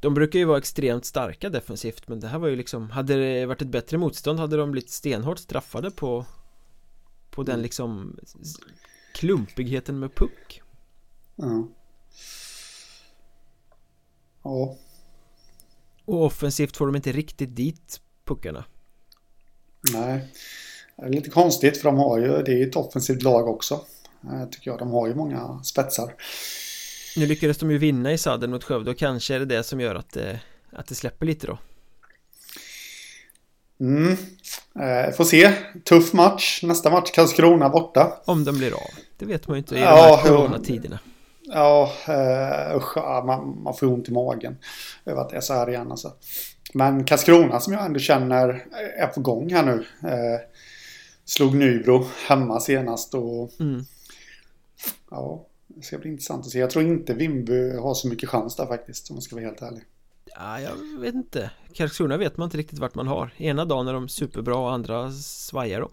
De brukar ju vara extremt starka defensivt men det här var ju liksom Hade det varit ett bättre motstånd hade de blivit stenhårt straffade på På den liksom Klumpigheten med puck Ja. Ja. Och offensivt får de inte riktigt dit puckarna Nej. Det är lite konstigt för de har ju, det är ju ett offensivt lag också. Eh, Tycker jag. De har ju många spetsar. Nu lyckades de ju vinna i sadden mot Skövde och kanske är det det som gör att det, att det släpper lite då Mm. Eh, får se. Tuff match. Nästa match Karlskrona borta. Om de blir av Det vet man ju inte i Ja, de här coronatiderna Ja, eh, usch, man, man får ont i magen över att det är så här igen alltså. Men Karlskrona som jag ändå känner är på gång här nu. Eh, slog Nybro hemma senast och mm. ja, det ska bli intressant att se. Jag tror inte Vimby har så mycket chans där faktiskt om jag ska vara helt ärlig. Ja, jag vet inte Karlskrona vet man inte riktigt vart man har Ena dagen är de superbra och andra svajar de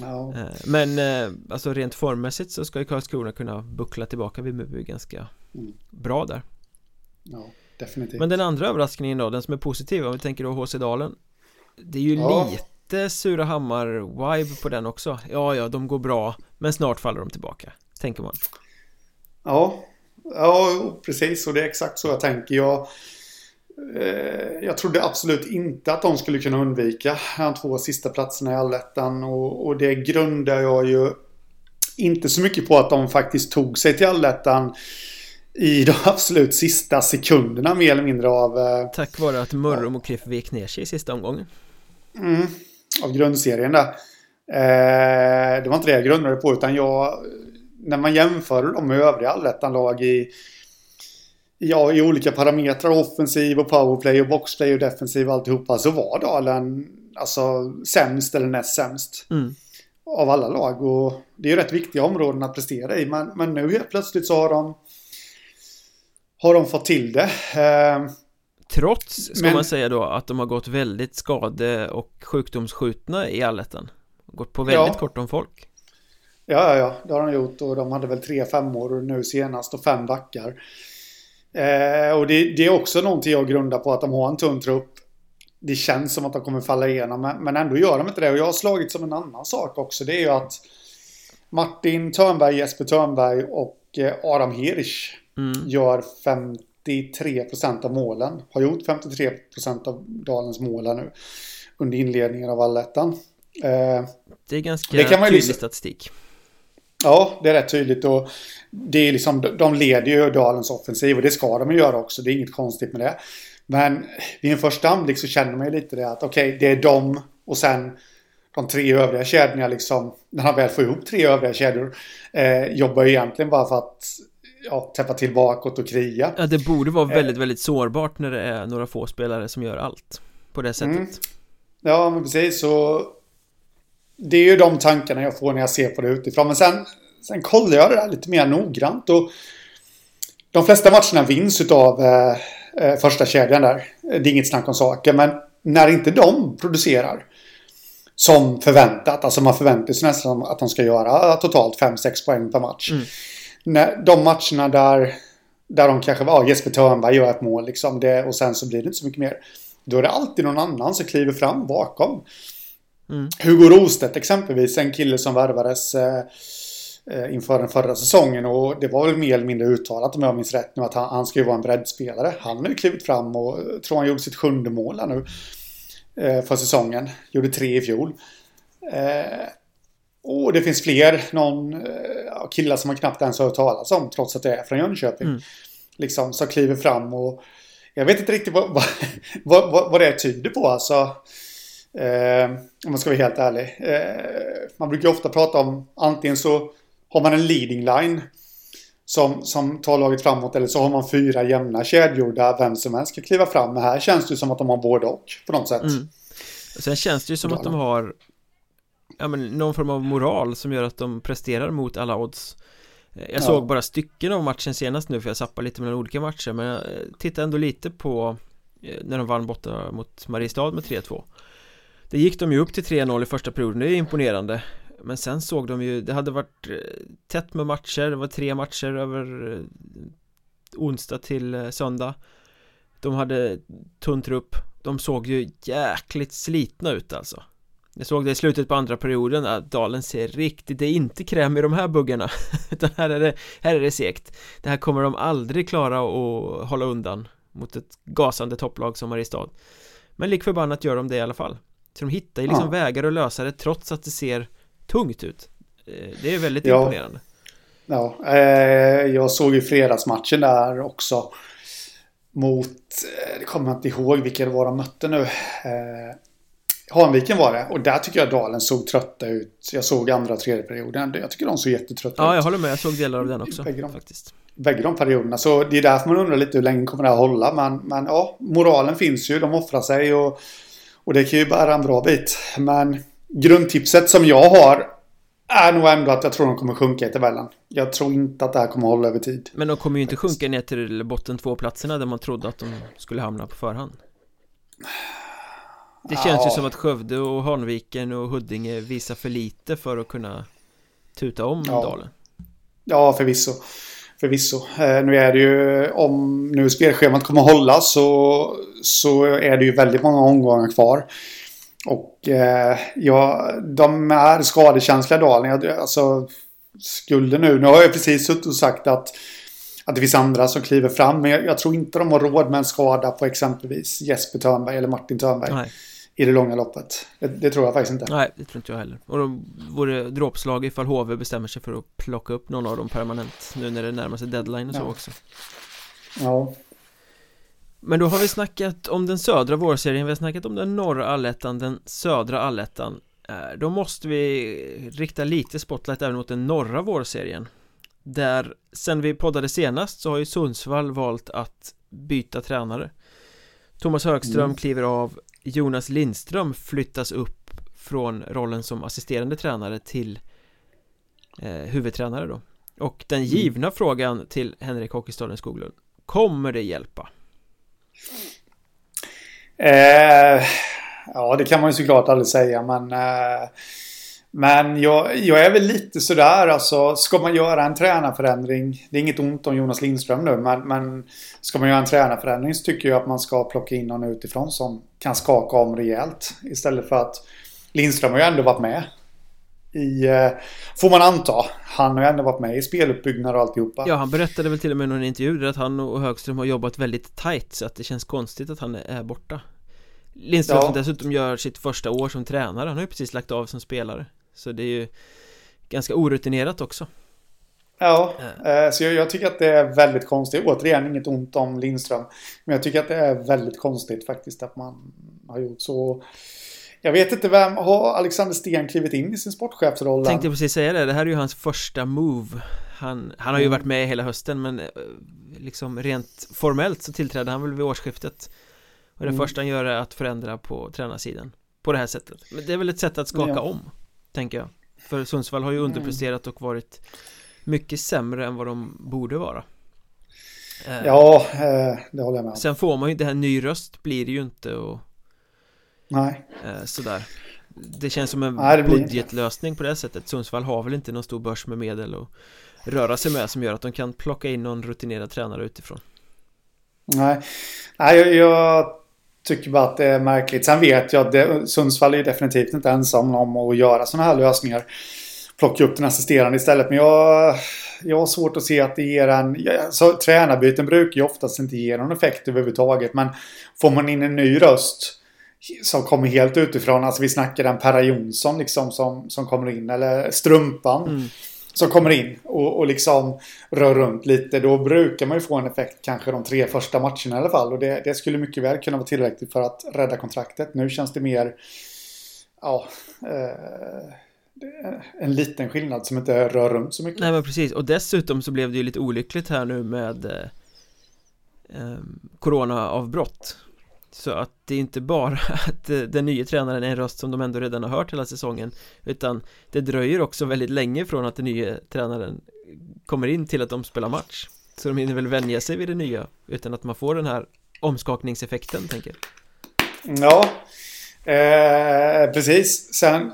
Ja, Eh, Men eh, alltså rent formmässigt så ska ju Karlskrona kunna buckla tillbaka vid Muby ganska Mm. bra där ja definitivt. Men den andra överraskningen då, den som är positiv om vi tänker då HC Dalen Det är ju Ja. lite Surahammar-vibe på den också Ja, ja, de går bra Men snart faller de tillbaka Tänker man Ja, ja precis. Och det är exakt så jag tänker. Jag, eh, jag trodde absolut inte att de skulle kunna undvika de två sista platserna i allettan. Och, och det grundar jag ju inte så mycket på att de faktiskt tog sig till allettan i de absolut sista sekunderna mer eller mindre av, eh, Tack vare att Mörrum och Kriff vek ner sig i sista omgången mm, av grundserien där. Eh, det var inte det jag grundade på utan jag när man jämför dem med övriga allettan-lag i Ja, i olika parametrar, offensiv och powerplay och boxplay och defensiv och alltihopa så var Dalen alltså sämst eller näst sämst mm. av alla lag. Och det är ju rätt viktiga områden att prestera i. Men, men nu helt plötsligt så har de har de fått till det. Eh, Trots, ska Men- man säga då, att de har gått väldigt skade och sjukdomsskjutna i allettan Gått på väldigt Ja. kort om folk Ja, ja, ja, det har de gjort och de hade väl tre femmor nu senast och fem backar. Eh, och det, det är också någonting jag grundar på att de har en tunn trupp. Det känns som att de kommer falla igenom, men, men ändå gör de inte det. Och jag har slagit som en annan sak också. Det är ju att Martin Törnberg, Jesper Törnberg och eh, Adam Hirsch mm. gör 53% av målen. Har gjort 53% av Dalens mål här nu. Under inledningen av allettan. Eh, Det är ganska Det kan man tydlig liksom- statistik Ja, det är rätt tydligt och det är liksom, de leder ju Dalens offensiv och det ska de ju göra också. Det är inget konstigt med det. Men vid en första anblick så känner man ju lite det att okej, det är de och sen de tre övriga kedjorna liksom, när han väl får ihop tre övriga kedjor, eh, jobbar ju egentligen bara för att ja, täppa till bakåt och kriga. Ja, det borde vara Eh. väldigt, väldigt sårbart när det är några få spelare som gör allt På det sättet Mm. Ja, men precis. Så det är ju de tankarna jag får när jag ser på det utifrån. Men sen, sen kollar jag det där lite mer noggrant. Och de flesta matcherna vinns utav eh, eh, första kedjan där. Det är inget snack om saker. Men när inte de producerar som förväntat, alltså man förväntar sig nästan att de ska göra totalt 5-6 poäng per match. Mm. När, de matcherna där, där de kanske, ja Jesper Törnberg gör ett mål liksom, det, och sen så blir det inte så mycket mer. Då är det alltid någon annan som kliver fram bakom. Mm. Hugo Rostedt exempelvis, en kille som värvades eh, eh, inför den förra säsongen och det var väl mer eller mindre uttalat om jag minns rätt nu att han, han ska ju vara en breddspelare. Han har ju klivit fram och eh, tror han gjorde sitt sjunde mål här nu eh, för säsongen. Gjorde tre i fjol. Eh, och det finns fler, någon eh, killar som man knappt ens har hört talas om trots att det är från Jönköping. Mm. Liksom, som kliver fram och jag vet inte riktigt vad, vad, vad, vad det tyder på alltså. Eh, om man ska vara helt ärlig. Eh, man brukar ofta prata om antingen så har man en leading line som, som tar laget framåt eller så har man fyra jämna kedjor där vem som helst ska kliva fram. Men här känns det som att de har både och på något sätt. Mm. Sen känns det ju som att de har Ja men någon form av moral som gör att de presterar mot alla odds. Eh, Jag Ja. såg bara stycken av matchen senast nu för jag zappar lite mellan olika matcher men jag eh, tittade ändå lite på eh, När de vann borta mot Mariestad med 3-2 Det gick de ju upp till 3-0 i första perioden, det är imponerande. Men sen såg de ju, det hade varit tätt med matcher, det var tre matcher över onsdag till söndag. De hade tunn trupp, de såg ju jäkligt slitna ut alltså Jag såg det i slutet på andra perioden att Dalen ser riktigt, det är inte kräm i de här buggarna. Utan här är det, här är det segt Det här kommer de aldrig klara att hålla undan Mot ett gasande topplag som Mariestad Men lik förbannat gör de det i alla fall. Så de hittar ju liksom ja. vägar att lösa det trots att det ser tungt ut. Eh, Det är väldigt ja. imponerande. Ja, eh, jag såg ju fredagsmatchen där också. Mot, eh, det kommer jag inte ihåg vilka det var de mötte nu. Eh, Hanviken var det och där tycker jag Dalen såg trötta ut. Jag såg andra och tredje perioden. Jag tycker de såg jättetrötta ut. Ja, jag håller med, jag såg delar av den också Bägge de, faktiskt. Bägge de perioderna, så det är därför man undrar lite hur länge kommer det här hålla? Men, men ja, moralen finns ju, de offrar sig och och det kan ju bära en bra bit. Men grundtipset som jag har är nog ändå att jag tror de kommer sjunka i tabellen. Jag tror inte att det här kommer hålla över tid. Men de kommer ju inte sjunka ner till botten två platserna där man trodde att de skulle hamna på förhand. Det känns ja. ju som att Skövde och Hanviken och Huddinge visar för lite för att kunna tuta om ja. Dalen. Ja, förvisso. Förvisso. Eh, nu är det ju, om nu spelschemat kommer att hålla så, så är det ju väldigt många omgångar kvar. Och eh, ja, de är skadekänsliga Dalen. Alltså, skulle nu, nu har jag precis suttit och sagt att, att det finns andra som kliver fram. Men jag, jag tror inte de har råd med en skada på exempelvis Jesper Törnberg eller Martin Törnberg. Nej i det långa loppet. Det, det, tror jag faktiskt inte. Nej, det tror inte jag heller. Och då vore dråpslag ifall HV bestämmer sig för att plocka upp någon av dem permanent nu när det närmar sig deadline och så också. Ja. Men då har vi snackat om den södra vårserien, vi har snackat om den norra allettan, den södra allettan. Eh, då måste vi rikta lite spotlight även mot den norra vårserien. Där, sen vi poddade senast så har ju Sundsvall valt att byta tränare. Thomas Högström mm. kliver av Jonas Lindström flyttas upp från rollen som assisterande tränare till eh, huvudtränare då och den mm. givna mm. frågan till Henrik Hockeystaden Skoglund Kommer det hjälpa? Eh, ja, det kan man ju såklart aldrig säga, men eh, men jag, jag är väl lite sådär alltså. Ska man göra en tränarförändring. Det är inget ont om Jonas Lindström nu. Men, men ska man göra en tränarförändring så tycker jag att man ska plocka in någon utifrån som kan skaka om rejält. Istället för att Lindström har ju ändå varit med. I, eh, får man anta. Han har ju ändå varit med i speluppbyggnad och alltihopa. Ja, han berättade väl till och med i någon intervju att han och Högström har jobbat väldigt tight så att det känns konstigt att han är borta. Lindström ja. som dessutom gör sitt första år som tränare, han har ju precis lagt av som spelare så det är ju ganska orutinerat också Ja, eh, så jag, jag, tycker att det är väldigt konstigt. Återigen, inget ont om Lindström. Men jag tycker att det är väldigt konstigt faktiskt att man har gjort så. Jag vet inte vem, har Alexander Sten klivit in i sin sportchefsroll? Tänkte precis säga det, det här är ju hans första move Han, han har ju mm. varit med hela hösten men eh, liksom rent formellt så tillträdde han väl vid årsskiftet Och det mm. första han gör är att förändra på tränarsidan På det här sättet Men det är väl ett sätt att skaka ja. om Tänker jag. För Sundsvall har ju mm. underpresterat och varit Mycket sämre än vad de borde vara. Eh, Ja, eh, det håller jag med om. Sen får man ju det här ny röst blir det ju inte och Nej. eh, Sådär. Det känns som en Nej, budgetlösning på det sättet. Sundsvall har väl inte någon stor börs med medel och röra sig med som gör att de kan plocka in någon rutinerad tränare utifrån. Nej, Nej jag tycker bara att det är märkligt. Sen vet jag att Sundsvall är definitivt inte ensam om att göra sådana här lösningar. Plocka upp den assisterande istället. Men jag, jag har svårt att se att det ger en... Så, alltså, tränarbyten brukar ju oftast inte ge någon effekt överhuvudtaget. Men får man in en ny röst som kommer helt utifrån. Alltså vi snackar den Perra Jonsson liksom som, som kommer in. Eller Strumpan. Mm som kommer in och, och liksom rör runt lite. Då brukar man ju få en effekt kanske de tre första matcherna i alla fall. Och det, det skulle mycket väl kunna vara tillräckligt för att rädda kontraktet. Nu känns det mer... Ja... Eh, en liten skillnad som inte rör runt så mycket. Nej men precis, och dessutom så blev det ju lite olyckligt här nu med eh, eh Corona-avbrott så att det är inte bara att eh, den nya tränaren är en röst som de ändå redan har hört hela säsongen Utan det dröjer också väldigt länge från att den nya tränaren kommer in till att de spelar match Så de hinner väl vänja sig vid det nya utan att man får den här omskakningseffekten tänker jag Ja, eh, precis. Sen,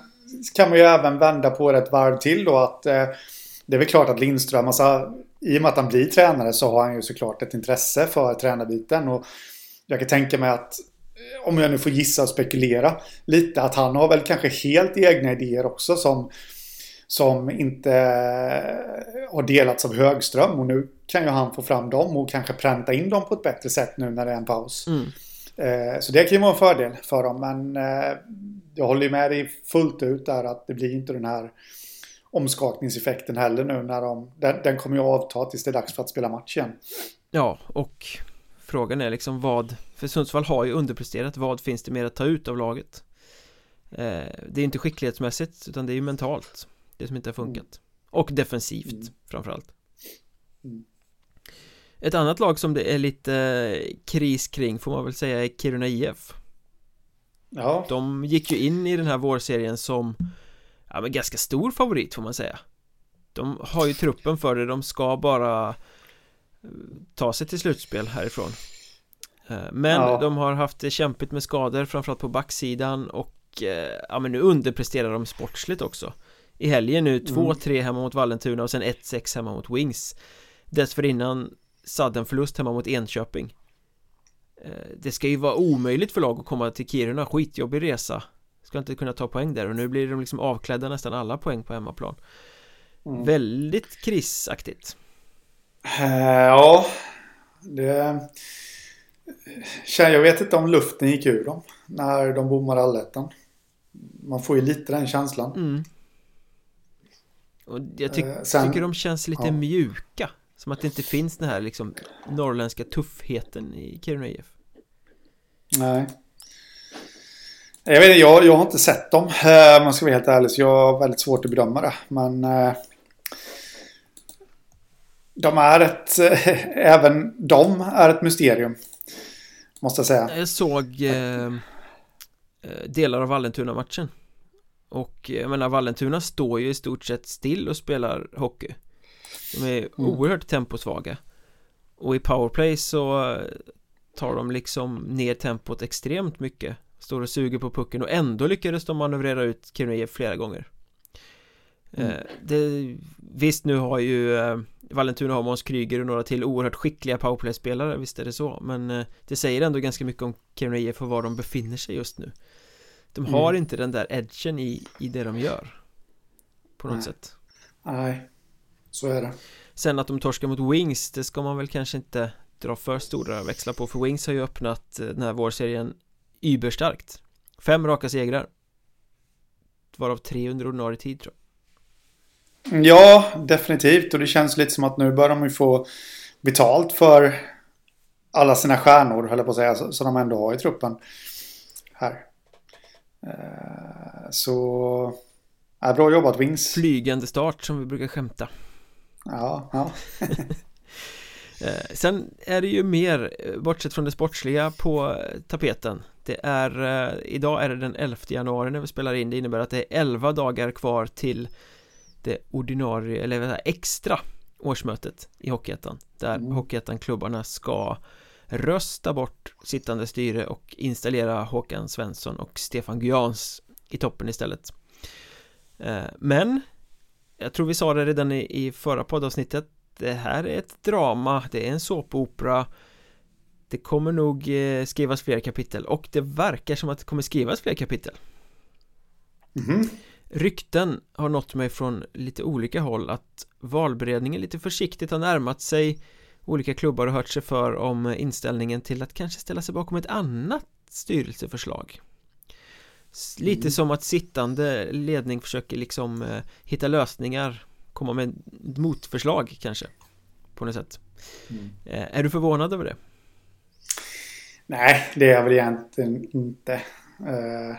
kan man ju även vända på det ett varv till då att eh, det är väl klart att Lindström, alltså, i och med att han blir tränare så har han ju såklart ett intresse för tränarbiten. Och jag kan tänka mig att, om jag nu får gissa och spekulera lite, att han har väl kanske helt egna idéer också som, som inte har delats av Högström. Och nu kan ju han få fram dem och kanske pränta in dem på ett bättre sätt nu när det är en paus. Mm. Eh, så det kan ju vara en fördel för dem. Men eh, jag håller ju med dig fullt ut där att det blir inte den här omskakningseffekten heller nu när de, den, den kommer ju avta tills det är dags för att spela match igen. Ja, och frågan är liksom vad, för Sundsvall har ju underpresterat, vad finns det mer att ta ut av laget? Eh, det är inte skicklighetsmässigt utan det är ju mentalt det som inte har funkat. Och defensivt mm. framförallt. Mm. Ett annat lag som det är lite kris kring får man väl säga är Kiruna IF. Ja. De gick ju in i den här vårserien som ja, men ganska stor favorit får man säga De har ju truppen för det, de ska bara eh, ta sig till slutspel härifrån. Eh, Men ja. de har haft det kämpigt med skador framförallt på backsidan och eh, ja men nu underpresterar de sportsligt också. I helgen nu 2-3 mm. hemma mot Vallentuna och sen 1-6 hemma mot Wings. Dessförinnan sudden förlust hemma mot Enköping. Det ska ju vara omöjligt för lag att komma till Kiruna, skitjobbig resa. Ska inte kunna ta poäng där och nu blir de liksom avklädda nästan alla poäng på hemmaplan. Mm. Väldigt krisaktigt Ja Det Jag vet inte om luften gick ur dem När de bommade allettan Man får ju lite den känslan mm. Och jag ty uh, sen, tycker de känns lite ja. mjuka Som att det inte finns den här liksom Norrländska tuffheten i Kiruna IF Nej jag, vet, jag, jag har inte sett dem eh, om man ska vara helt ärlig. Så jag har väldigt svårt att bedöma det. Men eh, de är ett, eh, även de är ett mysterium. Måste jag säga. Jag såg eh, delar av Vallentuna-matchen. Och jag menar Vallentuna står ju i stort sett still och spelar hockey. De är mm. oerhört temposvaga. Och i powerplay så tar de liksom ner tempot extremt mycket Står och suger på pucken och ändå lyckades de manövrera ut Kiruna flera gånger mm. eh, det, Visst nu har ju eh, Vallentuna har Måns Kryger och några till oerhört skickliga powerplay-spelare Visst är det så Men eh, det säger ändå ganska mycket om Kiruna IF och var de befinner sig just nu De har mm. inte den där edgen i, i det de gör På något Nej. sätt Nej Så är det Sen att de torskar mot Wings Det ska man väl kanske inte dra för stora växlar på För Wings har ju öppnat den här vårserien Überstarkt Fem raka segrar Varav tre under ordinarie tid tror jag Ja, definitivt och det känns lite som att nu börjar de ju få betalt för alla sina stjärnor, höll jag på att säga, som de ändå har i truppen här. Eh, så, ja, bra jobbat Wings. Flygande start som vi brukar skämta. Ja, ja. Eh, sen är det ju mer, bortsett från det sportsliga, på tapeten det är, eh, idag är det den 11 januari när vi spelar in Det innebär att det är 11 dagar kvar till det ordinarie, eller vad extra årsmötet i Hockeyettan Där mm. Hockeyettan-klubbarna ska rösta bort sittande styre och installera Håkan Svensson och Stefan Gyans i toppen istället eh, Men Jag tror vi sa det redan i förra poddavsnittet Det här är ett drama, det är en såpopera det kommer nog eh, skrivas fler kapitel och det verkar som att det kommer skrivas fler kapitel mm. Rykten har nått mig från lite olika håll att valberedningen lite försiktigt har närmat sig olika klubbar och hört sig för om inställningen till att kanske ställa sig bakom ett annat styrelseförslag Lite mm. som att sittande ledning försöker liksom eh, hitta lösningar Komma med motförslag kanske På något sätt mm. eh, Är du förvånad över det? Nej, det är jag väl egentligen inte. Eh,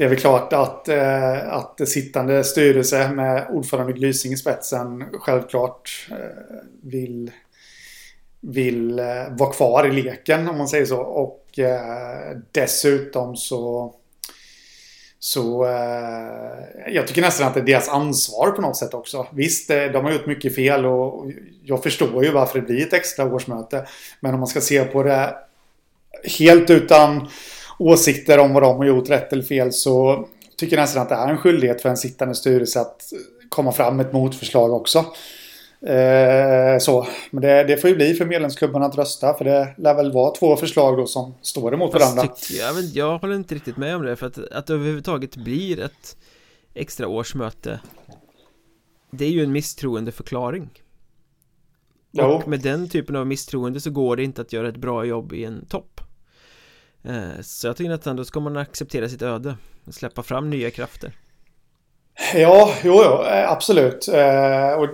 det är väl klart att, eh, att sittande styrelse med ordförande Glysing i spetsen självklart eh, vill, vill eh, vara kvar i leken om man säger så. Och eh, dessutom så så eh, jag tycker nästan att det är deras ansvar på något sätt också. Visst, eh, de har gjort mycket fel och jag förstår ju varför det blir ett extra årsmöte. Men om man ska se på det helt utan åsikter om vad de har gjort rätt eller fel så tycker nästan att det är en skyldighet för en sittande styrelse att komma fram med ett motförslag också. Eh, så. Men det, det, får ju bli för medlemsklubbarna att rösta för det lär väl vara två förslag då som står emot Fast varandra. jag, vet, jag håller inte riktigt med om det för att, att det överhuvudtaget blir ett extra årsmöte Det är ju en misstroendeförklaring jo. Och med den typen av misstroende så går det inte att göra ett bra jobb i en topp Eh, så jag tycker att då ska man acceptera sitt öde. Och släppa fram nya krafter. Ja, jo, jo eh, absolut. Eh, och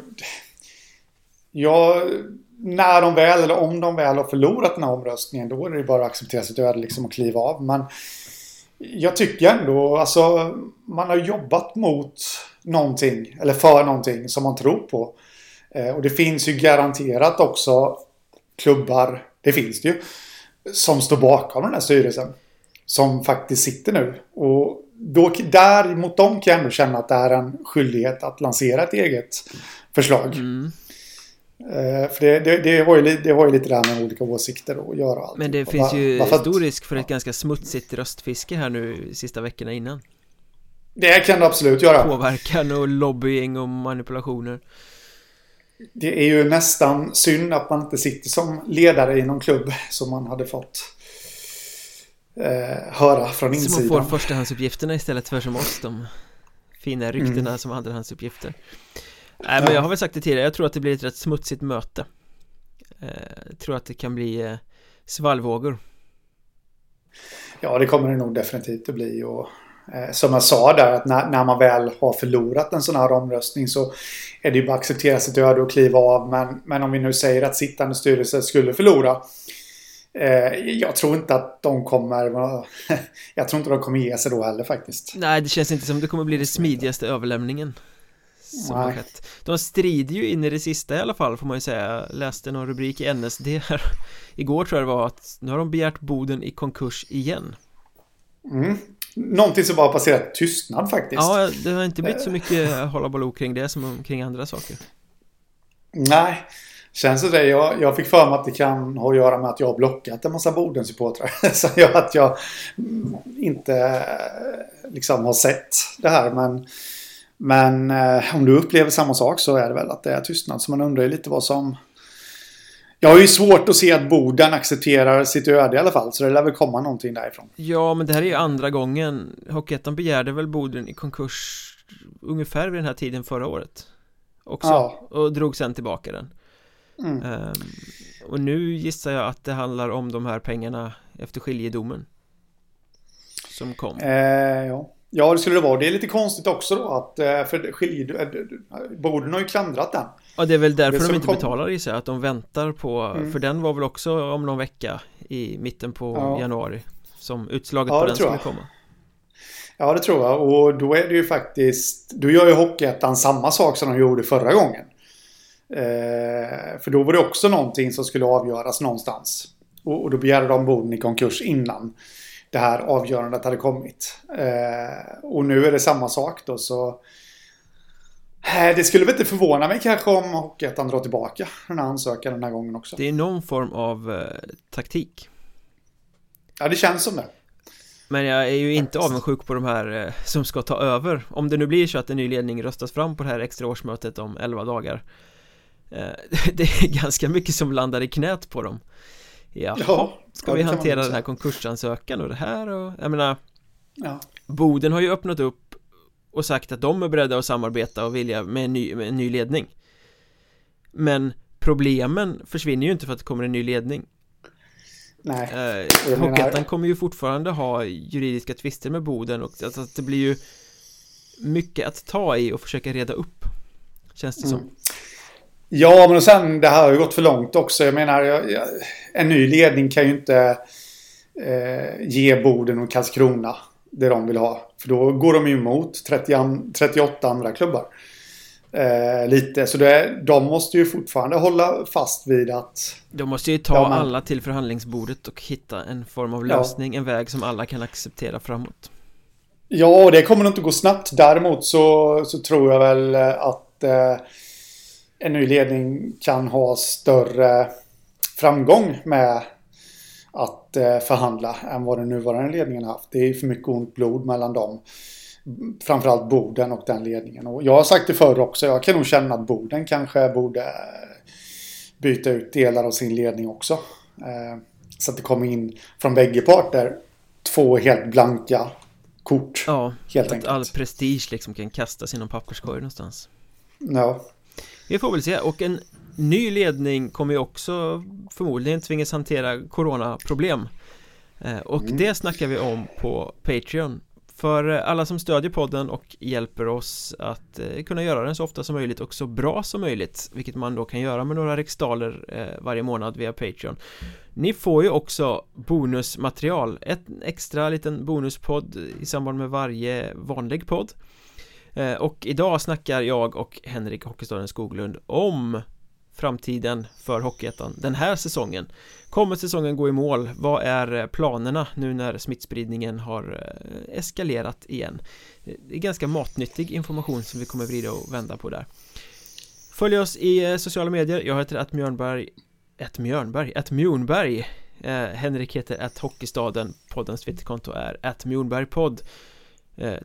Ja, när de väl eller om de väl har förlorat den här omröstningen då är det bara att acceptera sitt öde liksom och kliva av. Men jag tycker ändå, alltså man har jobbat mot någonting eller för någonting som man tror på. Och det finns ju garanterat också klubbar, det finns det ju, som står bakom den här styrelsen. Som faktiskt sitter nu. Och då, där mot dem kan jag ändå känna att det är en skyldighet att lansera ett eget förslag. Mm. Uh, för det, det, det, har ju, det har ju lite där med olika åsikter att göra. Men det finns ju varför... stor risk för ett ganska smutsigt röstfiske här nu sista veckorna innan. Det kan det absolut göra. Påverkan och lobbying och manipulationer. Det är ju nästan synd att man inte sitter som ledare i någon klubb som man hade fått eh, höra från insidan. Så man får förstahandsuppgifterna istället för som oss, de fina ryktena mm. som andrahandsuppgifter. Nej men jag har väl sagt det tidigare, jag tror att det blir ett rätt smutsigt möte Jag eh, tror att det kan bli eh, svallvågor Ja det kommer det nog definitivt att bli och som jag sa där att när, när, man väl har förlorat en sån här omröstning så är det ju bara att acceptera sitt öde och kliva av. Men, men om vi nu säger att sittande styrelse skulle förlora jag tror inte att de kommer Jag tror inte de kommer ge sig då heller faktiskt. Nej det känns inte som det kommer bli det smidigaste överlämningen. Som har skett. De strider ju in i det sista i alla fall får man ju säga. Läste någon rubrik i NSD här. Igår tror jag det var att nu har de begärt Boden i konkurs igen. Mm. Någonting som bara passerat tystnad faktiskt Ja, det har inte blivit så mycket hålla kring det som kring andra saker Nej Känns det jag, jag fick för mig att det kan ha att göra med att jag har blockat en massa Bodensupportrar. Så jag, att jag inte liksom har sett det här. Men men eh, om du upplever samma sak så är det väl att det är tystnad. Så man undrar ju lite vad som... Jag har ju svårt att se att Boden accepterar sitt öde i alla fall. Så det lär väl komma någonting därifrån. Ja, men det här är ju andra gången. Hockeyettan begärde väl Boden i konkurs ungefär vid den här tiden förra året. Också. Ja. Och drog sen tillbaka den. Mm. Um, och nu gissar jag att det handlar om de här pengarna efter skiljedomen. Som kom. Eh, ja. Ja, det skulle det vara. Det är lite konstigt också då att eh, för skilj... Eh, Borden har ju klandrat den. Ja, det är väl därför de inte kom... betalar i sig, att de väntar på, mm. för den var väl också om någon vecka i mitten på ja. januari som utslaget ja, på den skulle komma. Ja, det tror jag. Och då är det ju faktiskt, då gör ju Hockeyettan samma sak som de gjorde förra gången. Eh, för då var det också någonting som skulle avgöras någonstans. Och, och då begärde de Boden i konkurs innan det här avgörandet hade kommit. Eh, och nu är det samma sak då så... Eh, det skulle väl inte förvåna mig kanske om Hockeyettan drar tillbaka den här ansökan den här gången också. Det är någon form av eh, taktik. Ja, det känns som det. Men jag är ju inte avundsjuk på de här eh, som ska ta över Om det nu blir så att en ny ledning röstas fram på det här extra årsmötet om 11 dagar eh, Det är ganska mycket som landar i knät på dem Jaha, ja, ska vi hantera den här konkursansökan och det här och jag menar ja. Boden har ju öppnat upp och sagt att de är beredda att samarbeta och vilja med en ny, med en ny ledning. Men problemen försvinner ju inte för att det kommer en ny ledning. Nej. Eh, Hockeyettan kommer ju fortfarande ha juridiska tvister med Boden och alltså, det blir ju mycket att ta i och försöka reda upp Känns det mm. som Ja, men sen det här har ju gått för långt också. Jag menar, jag, jag, en ny ledning kan ju inte eh, ge Boden och Karlskrona det de vill ha. För då går de ju emot 30, 38 andra klubbar. Eh, lite, så det, de måste ju fortfarande hålla fast vid att... De måste ju ta ja, men, alla till förhandlingsbordet och hitta en form av lösning, ja. en väg som alla kan acceptera framåt. Ja, och det kommer nog inte gå snabbt. Däremot så, så tror jag väl att eh, en ny ledning kan ha större framgång med att eh, förhandla än vad den nuvarande ledningen har haft. Det är för mycket ont blod mellan dem. framförallt Boden och den ledningen. Och jag har sagt det förr också, jag kan nog känna att Boden kanske borde byta ut delar av sin ledning också. Eh, så att det kommer in från bägge parter två helt blanka kort. Ja, helt att enkelt. all prestige liksom kan kastas i någon papperskorg någonstans. Ja. Vi får väl se. Och en ny ledning kommer ju också förmodligen tvingas hantera coronaproblem. Eh, och mm. det snackar vi om på Patreon. För alla som stödjer podden och hjälper oss att eh, kunna göra den så ofta som möjligt och så bra som möjligt Vilket man då kan göra med några riksdaler eh, varje månad via Patreon. Ni får ju också bonusmaterial. Ett extra liten bonuspodd i samband med varje vanlig podd Eh, och idag snackar jag och Henrik Hockeystaden Skoglund om framtiden för Hockeyettan den här säsongen Kommer säsongen gå i mål? Vad är eh, planerna nu när smittspridningen har eh, eskalerat igen? Det är ganska matnyttig information som vi kommer vrida och vända på där Följ oss i sociala medier, jag heter att Mjörnberg ett Mjörnberg, ett Mjörnberg. eh, Henrik heter att Hockeystaden Poddens twitterkonto är att Mjörnbergpodd.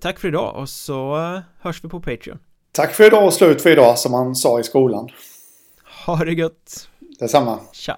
Tack för idag och så eh, hörs vi på Patreon. Tack för idag och slut för idag som man sa i skolan. Ha det gött. Detsamma. Tja